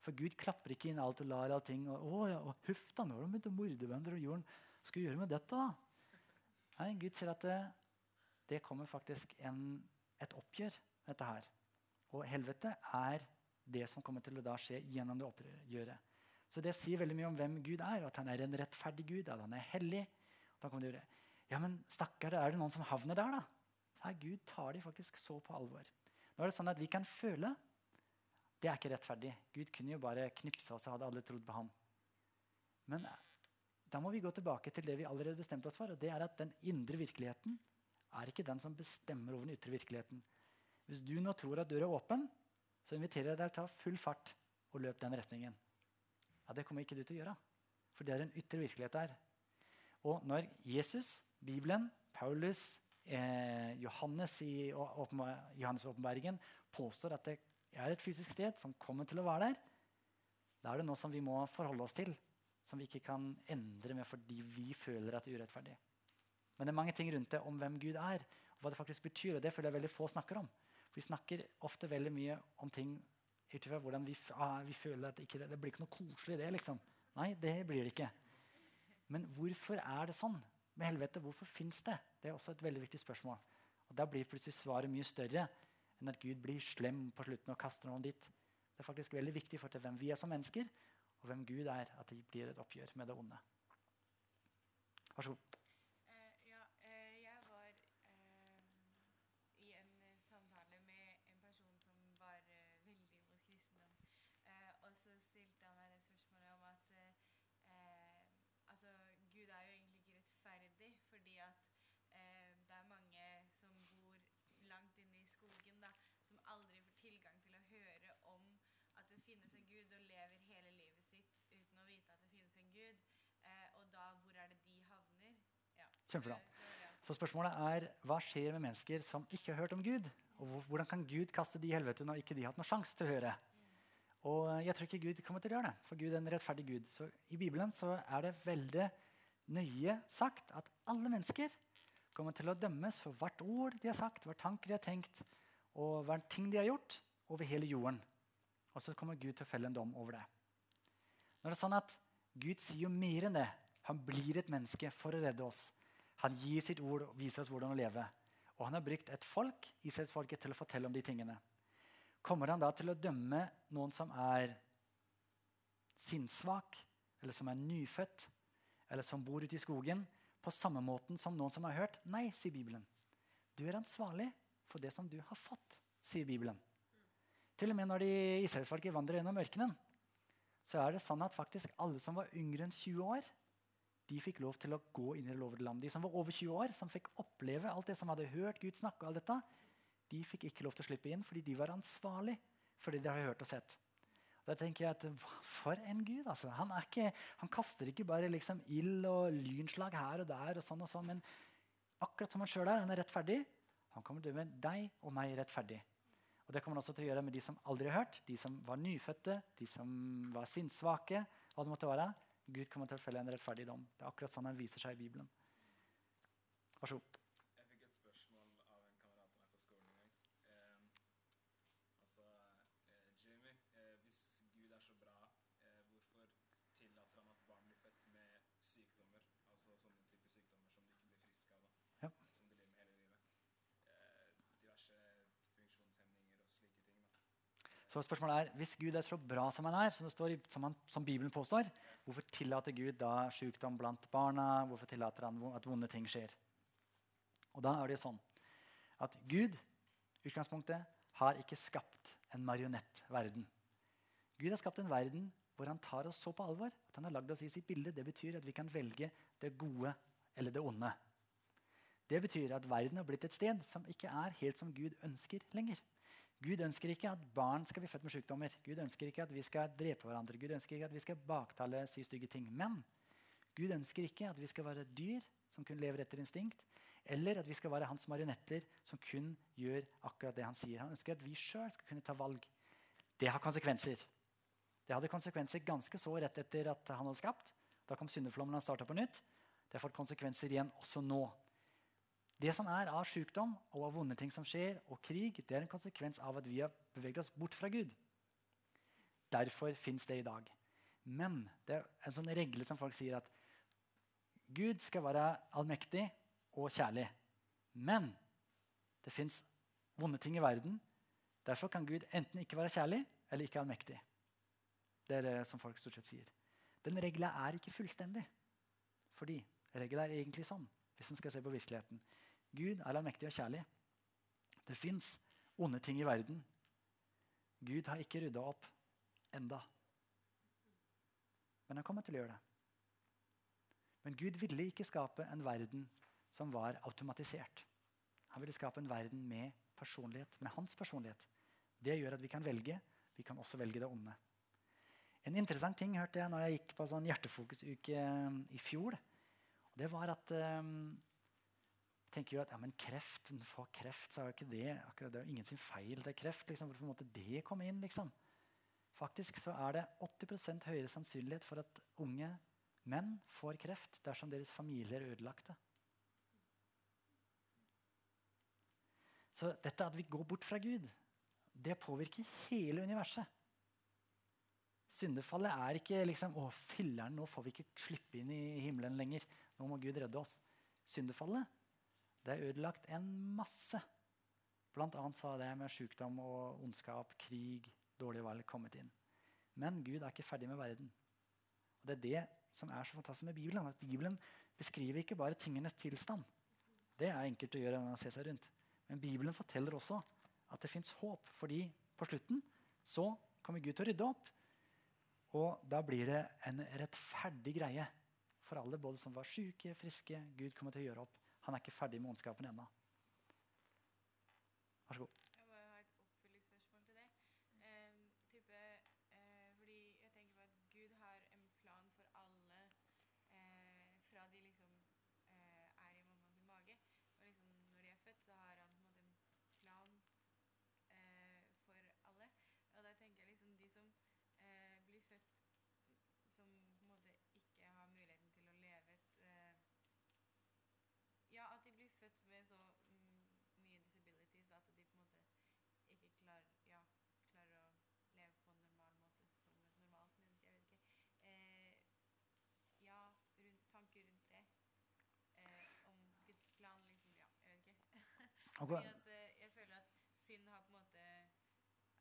For Gud klapper ikke inn alt og lar allting. Og, å, ja, og huff da, nå har de begynt å morde hverandre. og jorden. Hva skal vi gjøre med dette, da? Nei, Gud sier at det, det kommer faktisk en, et oppgjør dette her. Og helvete er det som kommer til å da skje gjennom det oppgjøret. Så det sier veldig mye om hvem Gud er, at han er en rettferdig Gud, at han er hellig. Da det å gjøre, ja, men stakkar, er det noen som havner der, da? Nei, Gud tar de faktisk så på alvor. Nå er det sånn at Vi kan føle det er ikke rettferdig. Gud kunne jo bare knipse, og hadde alle trodd på ham. Men da må vi gå tilbake til det vi allerede bestemte oss for. og det er at Den indre virkeligheten er ikke den som bestemmer over den ytre virkeligheten. Hvis du nå tror at døra er åpen, så inviterer jeg deg til å ta full fart og løpe den retningen. Ja, Det kommer ikke du til å gjøre, for det er en ytre virkelighet der. Og når Jesus, Bibelen, Paulus, eh, Johannes i åpenbaringen påstår at det er et fysisk sted som kommer til å være der, da er det noe som vi må forholde oss til, som vi ikke kan endre med fordi vi føler at det er urettferdig. Men det er mange ting rundt det om hvem Gud er, og hva det faktisk betyr. og Det føler jeg veldig få snakker om. For Vi snakker ofte veldig mye om ting ut hvordan vi, ah, vi føler at ikke, det blir ikke noe koselig det. liksom. Nei, det blir det ikke. Men hvorfor er det sånn med helvete? Hvorfor fins det? Det er også et veldig viktig spørsmål. Og Da blir plutselig svaret mye større enn at Gud blir slem på slutten og kaster noen dit. Det er faktisk veldig viktig for hvem vi er som mennesker, og hvem Gud er, at det blir et oppgjør med det onde. Vær så god.
Eh, ja, eh, jeg var eh, i en eh, samtale med en person som var eh, veldig imot kristendom. Eh, og så stilte han meg det spørsmålet om at eh, eh, altså, Gud er jo egentlig ikke rettferdig, fordi at eh, det er mange som bor langt inne i skogen, da, som aldri får tilgang til å høre om at det finnes en Gud, og lever hele livet sitt uten å vite at det finnes en Gud. Eh, og da, hvor er det de havner? Ja.
Kjempebra. Så spørsmålet er hva skjer med mennesker som ikke har hørt om Gud? Og hvordan kan Gud kaste de i helvete når ikke de har hatt noen sjanse til å høre? Og jeg tror ikke Gud kommer til å gjøre det, for Gud er en rettferdig Gud. Så I Bibelen så er det veldig nøye sagt at alle mennesker kommer til å dømmes for hvert ord de har sagt, hver tanke de har tenkt, og hver ting de har gjort, over hele jorden. Og så kommer Gud til å felle en dom over det. Når det er sånn at Gud sier jo mer enn det. Han blir et menneske for å redde oss. Han gir sitt ord og viser oss hvordan å leve. Og han har brukt et folk, Israelsfolket, til å fortelle om de tingene. Kommer han da til å dømme noen som er sinnssvak, eller som er nyfødt, eller som bor ute i skogen, på samme måten som noen som har hørt? Nei, sier Bibelen. Du er ansvarlig for det som du har fått, sier Bibelen. Til og med når de israelsfolket vandrer gjennom ørkenen, så er det sånn at faktisk alle som var yngre enn 20 år, de fikk lov til å gå inn i det lovede land. De som var over 20 år, som fikk oppleve alt det som hadde hørt Gud snakke, og alt dette, de fikk ikke lov til å slippe inn fordi de var ansvarlig for det de hadde hørt og sett. Da tenker jeg at For en gud! altså. Han, ikke, han kaster ikke bare liksom ild og lynslag her og der, og sånn og sånn, men akkurat som han sjøl er. Han er rettferdig. Han kommer til å dømme deg og meg rettferdig. Og Det kommer han også til å gjøre med de som aldri har hørt, de som var nyfødte, de som var sinnssvake. hva det måtte være. Gud kommer til å felle en rettferdig dom. Det er akkurat sånn han viser seg i Bibelen. Vær så god.
Jeg fikk et spørsmål av en kamerat av meg på skolen en gang. Eh, altså, eh, Jamie, eh, hvis Gud er så bra, eh, hvorfor tillater han at barn blir født med sykdommer? Altså sånne typer sykdommer som de ikke blir friske av, da.
Ja.
Som de lever med hele livet. Eh, diverse funksjonshemninger og slike ting, da.
Så spørsmålet er, Hvis Gud er så bra som han er, som, i, som, han, som Bibelen påstår, hvorfor tillater Gud da sykdom blant barna? Hvorfor tillater han at vonde ting skjer? Og da er det sånn at Gud utgangspunktet, har ikke skapt en marionettverden. Gud har skapt en verden hvor han tar oss så på alvor at han har lagd oss i sitt bilde. Det betyr at vi kan velge det gode eller det onde. Det betyr at verden har blitt et sted som ikke er helt som Gud ønsker lenger. Gud ønsker ikke at barn skal bli født med sykdommer. Gud ønsker ikke at vi skal drepe hverandre. Gud ønsker ikke at vi skal baktale, si stygge ting. Men Gud ønsker ikke at vi skal være dyr som kun lever etter instinkt, eller at vi skal være hans marionetter som kun gjør akkurat det han sier. Han ønsker at vi sjøl skal kunne ta valg. Det har konsekvenser. Det hadde konsekvenser ganske så rett etter at han hadde skapt. Da kom syndeflommen og han starta på nytt. Det har fått konsekvenser igjen også nå. Det som er av sykdom og av vonde ting som skjer, og krig, det er en konsekvens av at vi har beveget oss bort fra Gud. Derfor fins det i dag. Men det er en sånn regle som folk sier at Gud skal være allmektig og kjærlig. Men det fins vonde ting i verden. Derfor kan Gud enten ikke være kjærlig eller ikke allmektig. Det er det som folk stort sett sier. Den regla er ikke fullstendig. Fordi regla er egentlig sånn, hvis en skal se på virkeligheten. Gud er allmektig og kjærlig. Det fins onde ting i verden. Gud har ikke rydda opp enda. Men han kommer til å gjøre det. Men Gud ville ikke skape en verden som var automatisert. Han ville skape en verden med personlighet, med hans personlighet. Det gjør at vi kan velge. Vi kan også velge det onde. En interessant ting hørte jeg når jeg gikk på sånn hjertefokusuke eh, i fjor. Det var at um, tenker jo at ja, men kreft, får kreft, så er jo ikke det akkurat det er ingen sin feil. Det er kreft. Liksom. Hvorfor måtte det komme inn? liksom? Faktisk så er det 80% høyere sannsynlighet for at unge menn får kreft dersom deres familier er ødelagte. Så dette at vi går bort fra Gud, det påvirker hele universet. Syndefallet er ikke liksom, 'Å, filleren, nå får vi ikke slippe inn i himmelen lenger.' 'Nå må Gud redde oss.' Syndefallet det er ødelagt en masse. Blant annet har det med sykdom og ondskap, krig, dårlige valg kommet inn. Men Gud er ikke ferdig med verden. Og Det er det som er så fantastisk med Bibelen. at Bibelen beskriver ikke bare tingenes tilstand. Det er enkelt å gjøre når man ser seg rundt. Men Bibelen forteller også at det fins håp. fordi på slutten så kommer Gud til å rydde opp. Og da blir det en rettferdig greie for alle, både som var syke, friske. Gud kommer til å gjøre opp. Han er ikke ferdig med ondskapen ennå. Vær så god.
Jeg bare har et oppfølgingsspørsmål til det. Em, type, eh, fordi jeg tenker på at Gud har en plan for alle eh, fra de liksom eh, er i mamma sin mage. Og liksom når de er født, så har han på en måte en plan eh, for alle. Og da tenker jeg liksom de som eh, blir født som på en måte ikke har muligheten til å leve et eh, Ja, at de blir født med så mm, mye disabilities at de på en måte ikke klar, ja, klarer å leve på en normal måte som et normalt menneske. Jeg vet ikke. Eh, ja, rundt, tanker rundt det. Eh, om Guds plan, liksom. Ja, jeg vet ikke.
Ok.
Fordi at eh, jeg føler at synd har på en måte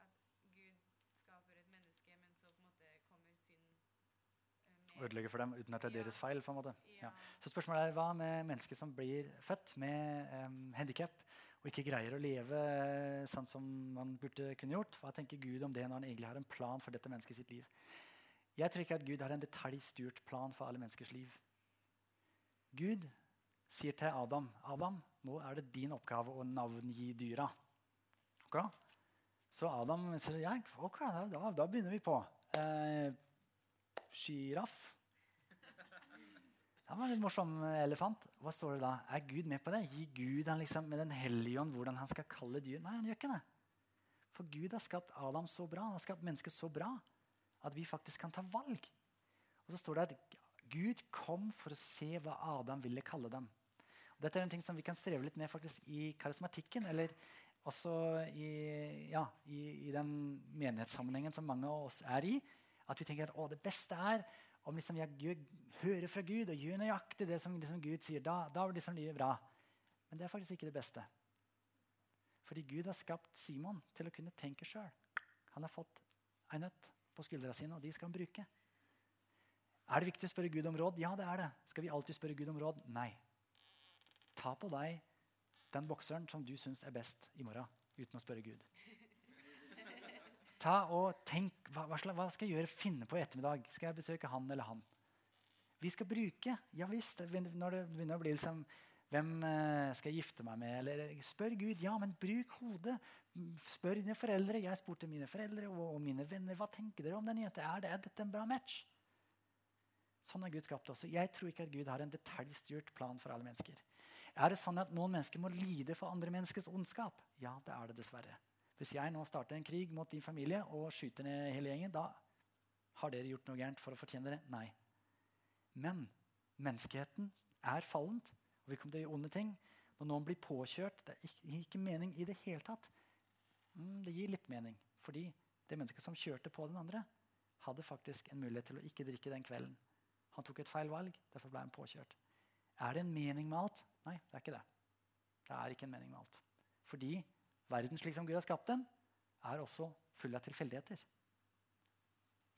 At Gud skaper et menneske, men så på en måte kommer synd eh, med
Ødelegge for dem uten at det er deres feil. på en måte.
Ja.
Så spørsmålet er hva med mennesker som blir født med um, handikap og ikke greier å leve eh, sånn som man burde kunne gjort? Hva tenker Gud om det når han egentlig har en plan for dette mennesket sitt liv? Jeg tror ikke at Gud har en detaljstyrt plan for alle menneskers liv. Gud sier til Adam Adam, nå er det din oppgave å navngi dyra. Ok? Så Adam sier ja, ok, da, da begynner vi på. Eh, Sjiraff. Det var en morsom elefant. Hva står det da? Er Gud med på det? Gir Gud han liksom med Den hellige ånd hvordan han skal kalle dyr? Nei, han gjør ikke det. For Gud har skapt Adam så bra, han har skapt mennesket så bra at vi faktisk kan ta valg. Og så står det at Gud kom for å se hva Adam ville kalle dem. Dette er en ting som vi kan streve litt med faktisk i karismatikken, eller også i, ja, i, i den menighetssammenhengen som mange av oss er i. At vi tenker at det beste er om liksom jeg gjør, hører fra Gud og gjør nøyaktig det som liksom Gud sier. Da, da blir liksom livet bra. Men det er faktisk ikke det beste. Fordi Gud har skapt Simon til å kunne tenke sjøl. Han har fått ei nøtt på skuldra sine, og de skal han bruke. Er det viktig å spørre Gud om råd? Ja, det er det. Skal vi alltid spørre Gud om råd? Nei. Ta på deg den bokseren som du syns er best i morgen, uten å spørre Gud. Ta og tenk, hva, hva, skal jeg gjøre, finne på i ettermiddag? Skal jeg besøke han eller han? Vi skal bruke Ja visst, når det begynner å bli liksom Hvem eh, skal jeg gifte meg med? Eller spør Gud. Ja, men bruk hodet. Spør dine foreldre. Jeg spurte mine foreldre og, mine venner. Hva tenker dere om den jenta? Er, det, er dette en bra match? Sånn har Gud skapt oss. Jeg tror ikke at Gud har en detaljstyrt plan for alle mennesker. Er det sånn at noen mennesker må lide for andre menneskers ondskap? Ja, det er det dessverre. Hvis jeg nå starter en krig mot din familie og skyter ned hele gjengen, da har dere gjort noe gærent for å fortjene det? Nei. Men menneskeheten er fallent, og vi kommer til å gjøre onde ting. Når noen blir påkjørt, det er ikke, gir ikke mening i det hele tatt. Mm, det gir litt mening, fordi det mennesket som kjørte på den andre, hadde faktisk en mulighet til å ikke drikke den kvelden. Han tok et feil valg, derfor ble han påkjørt. Er det en mening med alt? Nei, det er ikke det. Det er ikke en mening med alt. Fordi verden slik som Gud har skapt den, er også full av tilfeldigheter.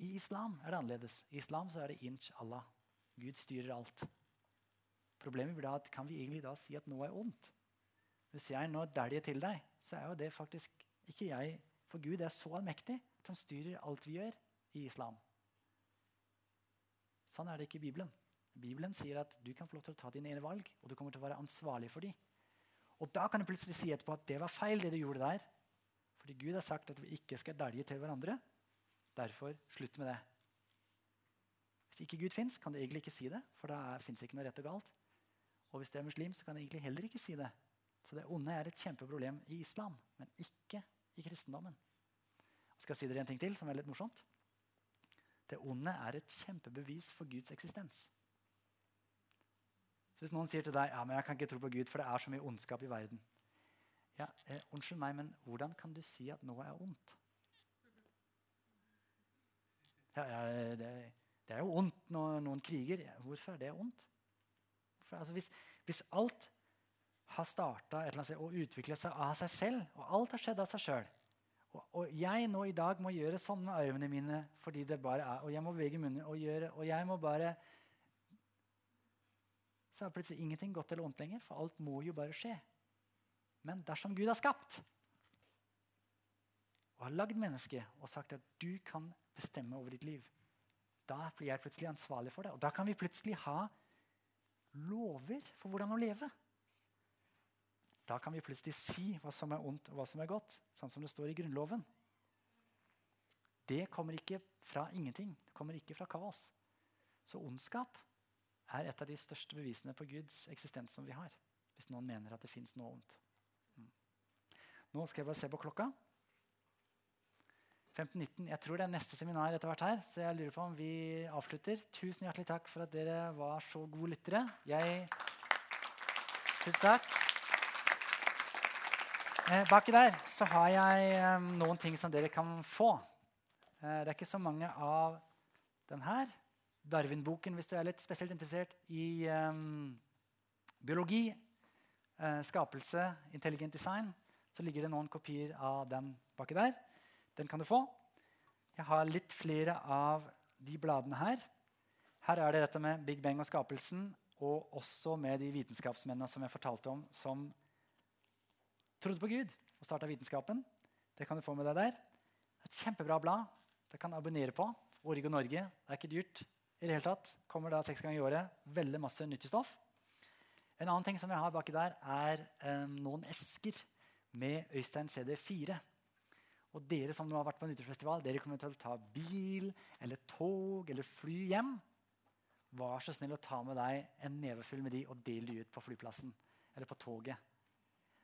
I islam er det annerledes. I islam så er det inch Allah. Gud styrer alt. Problemet blir da at kan vi egentlig da si at noe er ondt? Hvis jeg nå dæljer til deg, så er jo det faktisk ikke jeg. For Gud er så allmektig at han styrer alt vi gjør i islam. Sånn er det ikke i Bibelen. Bibelen sier at du kan få lov til å ta dine egne valg, og du kommer til å være ansvarlig for dem. Og da kan du plutselig si etterpå at det var feil, det du gjorde der. Fordi Gud har sagt at vi ikke skal dælje til hverandre. Derfor slutt med det. Hvis ikke Gud fins, kan du egentlig ikke si det, for da fins ikke noe rett og galt. Og hvis du er muslim, så kan du egentlig heller ikke si det. Så det onde er et kjempeproblem i islam, men ikke i kristendommen. Jeg skal si dere en ting til som er litt morsomt. Det onde er et kjempebevis for Guds eksistens. Så Hvis noen sier til deg ja, men jeg kan ikke tro på Gud, for det er så mye ondskap i verden ja, eh, Unnskyld meg, men hvordan kan du si at noe er ondt? Ja, det, det er jo ondt når noen kriger. Hvorfor er det ondt? For, altså, hvis, hvis alt har starta og utvikla seg av seg selv, og alt har skjedd av seg sjøl og, og jeg nå i dag må gjøre sånn med armene mine fordi det bare er Og jeg må bevege munnen og gjøre Og jeg må bare Så er plutselig ingenting godt eller ondt lenger, for alt må jo bare skje. Men dersom Gud har skapt og har lagd mennesket og sagt at du kan bestemme over ditt liv, da blir jeg plutselig ansvarlig for det. Og da kan vi plutselig ha lover for hvordan å leve. Da kan vi plutselig si hva som er ondt og hva som er godt, sånn som det står i Grunnloven. Det kommer ikke fra ingenting. Det kommer ikke fra kaos. Så ondskap er et av de største bevisene på Guds eksistens som vi har. Hvis noen mener at det fins noe ondt. Mm. Nå skal jeg bare se på klokka. 15.19. Jeg tror det er neste seminar etter hvert her, så jeg lurer på om vi avslutter. Tusen hjertelig takk for at dere var så gode lyttere. Jeg Tusen takk. Eh, baki der så har jeg eh, noen ting som dere kan få. Eh, det er ikke så mange av den her. Darwin-boken, hvis du er litt spesielt interessert i um, biologi, uh, skapelse, intelligent design, så ligger det noen kopier av den baki der. Den kan du få. Jeg har litt flere av de bladene her. Her er det dette med Big Bang og skapelsen, og også med de vitenskapsmennene som jeg fortalte om, som trodde på Gud og starta vitenskapen. Det kan du få med deg der. Et kjempebra blad. Det kan du abonnere på. Origo Norge. Det er ikke dyrt. I det hele tatt. Kommer da seks ganger i året. Veldig masse nyttig stoff. En annen ting som jeg har baki der, er eh, noen esker med Øystein CD4. Og dere som nå har vært på nyttårsfestival, dere kommer til å ta bil eller tog eller fly hjem. Vær så snill å ta med deg en nevefull med de og del de ut på flyplassen eller på toget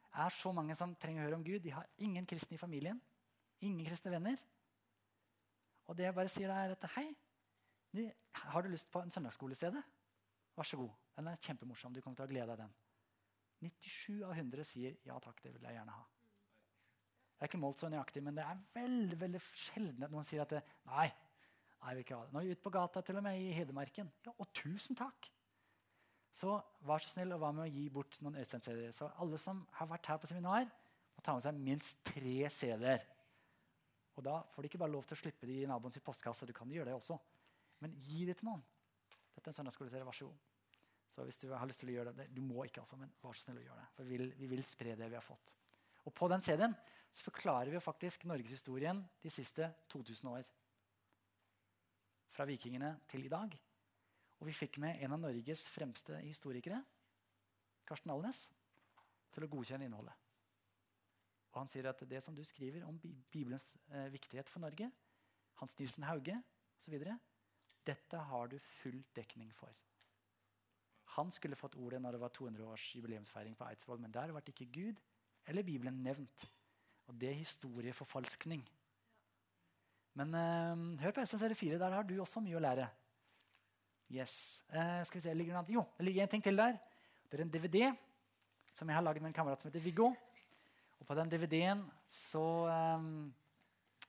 Det er så mange som trenger å høre om Gud. De har ingen kristne i familien. Ingen kristne venner. Og det jeg bare sier er at hei, har du lyst på en søndagsskole Vær så god. Den er kjempemorsom. Du kommer til å glede deg den. 97 av 100 sier ja takk, det vil jeg gjerne ha. Det er ikke målt så nøyaktig, men det er veldig veldig sjelden at noen sier at det, nei, nei, vil ikke ha det. Nå er vi ute på gata, til og med i Hedmarken. Ja, og tusen takk! Så vær så snill og hva med å gi bort noen Øystein-CD-er. Så alle som har vært her på seminar, må ta med seg minst tre CD-er. Og da får de ikke bare lov til å slippe de i naboens postkasse. Du kan gjøre det også. Men gi det til noen. Dette er en søndagsskoleserie. Vær så god. Så hvis du har lyst til å gjøre det, Du må ikke, altså, men vær så snill å gjøre det. For vi vil, vi vil spre det vi har fått. Og på den CD-en så forklarer vi faktisk norgeshistorien de siste 2000 år. Fra vikingene til i dag. Og vi fikk med en av Norges fremste historikere, Karsten Alnes, til å godkjenne innholdet. Og han sier at det som du skriver om Bibelens eh, viktighet for Norge, Hans Nilsen Hauge osv., dette har du full dekning for. Han skulle fått ordet når det var 200 års jubileumsfeiring på Eidsvoll, men der ble ikke Gud eller Bibelen nevnt. Og det er historieforfalskning. Men eh, hør på serie 4. Der har du også mye å lære. Yes. Eh, skal vi se, ligger det, jo, det ligger en ting til der. Det er en DVD som jeg har laget med en kamerat som heter Viggo. Og På den DVD-en så um,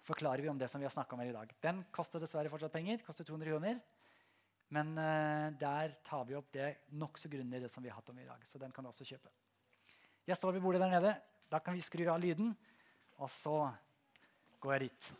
forklarer vi om det som vi har snakka om her i dag. Den koster dessverre fortsatt penger. koster 200 kroner. Men uh, der tar vi opp det nokså grundig det som vi har hatt om i dag. Så den kan du også kjøpe. Jeg står ved bordet der nede. Da kan vi skru av lyden, og så går jeg dit.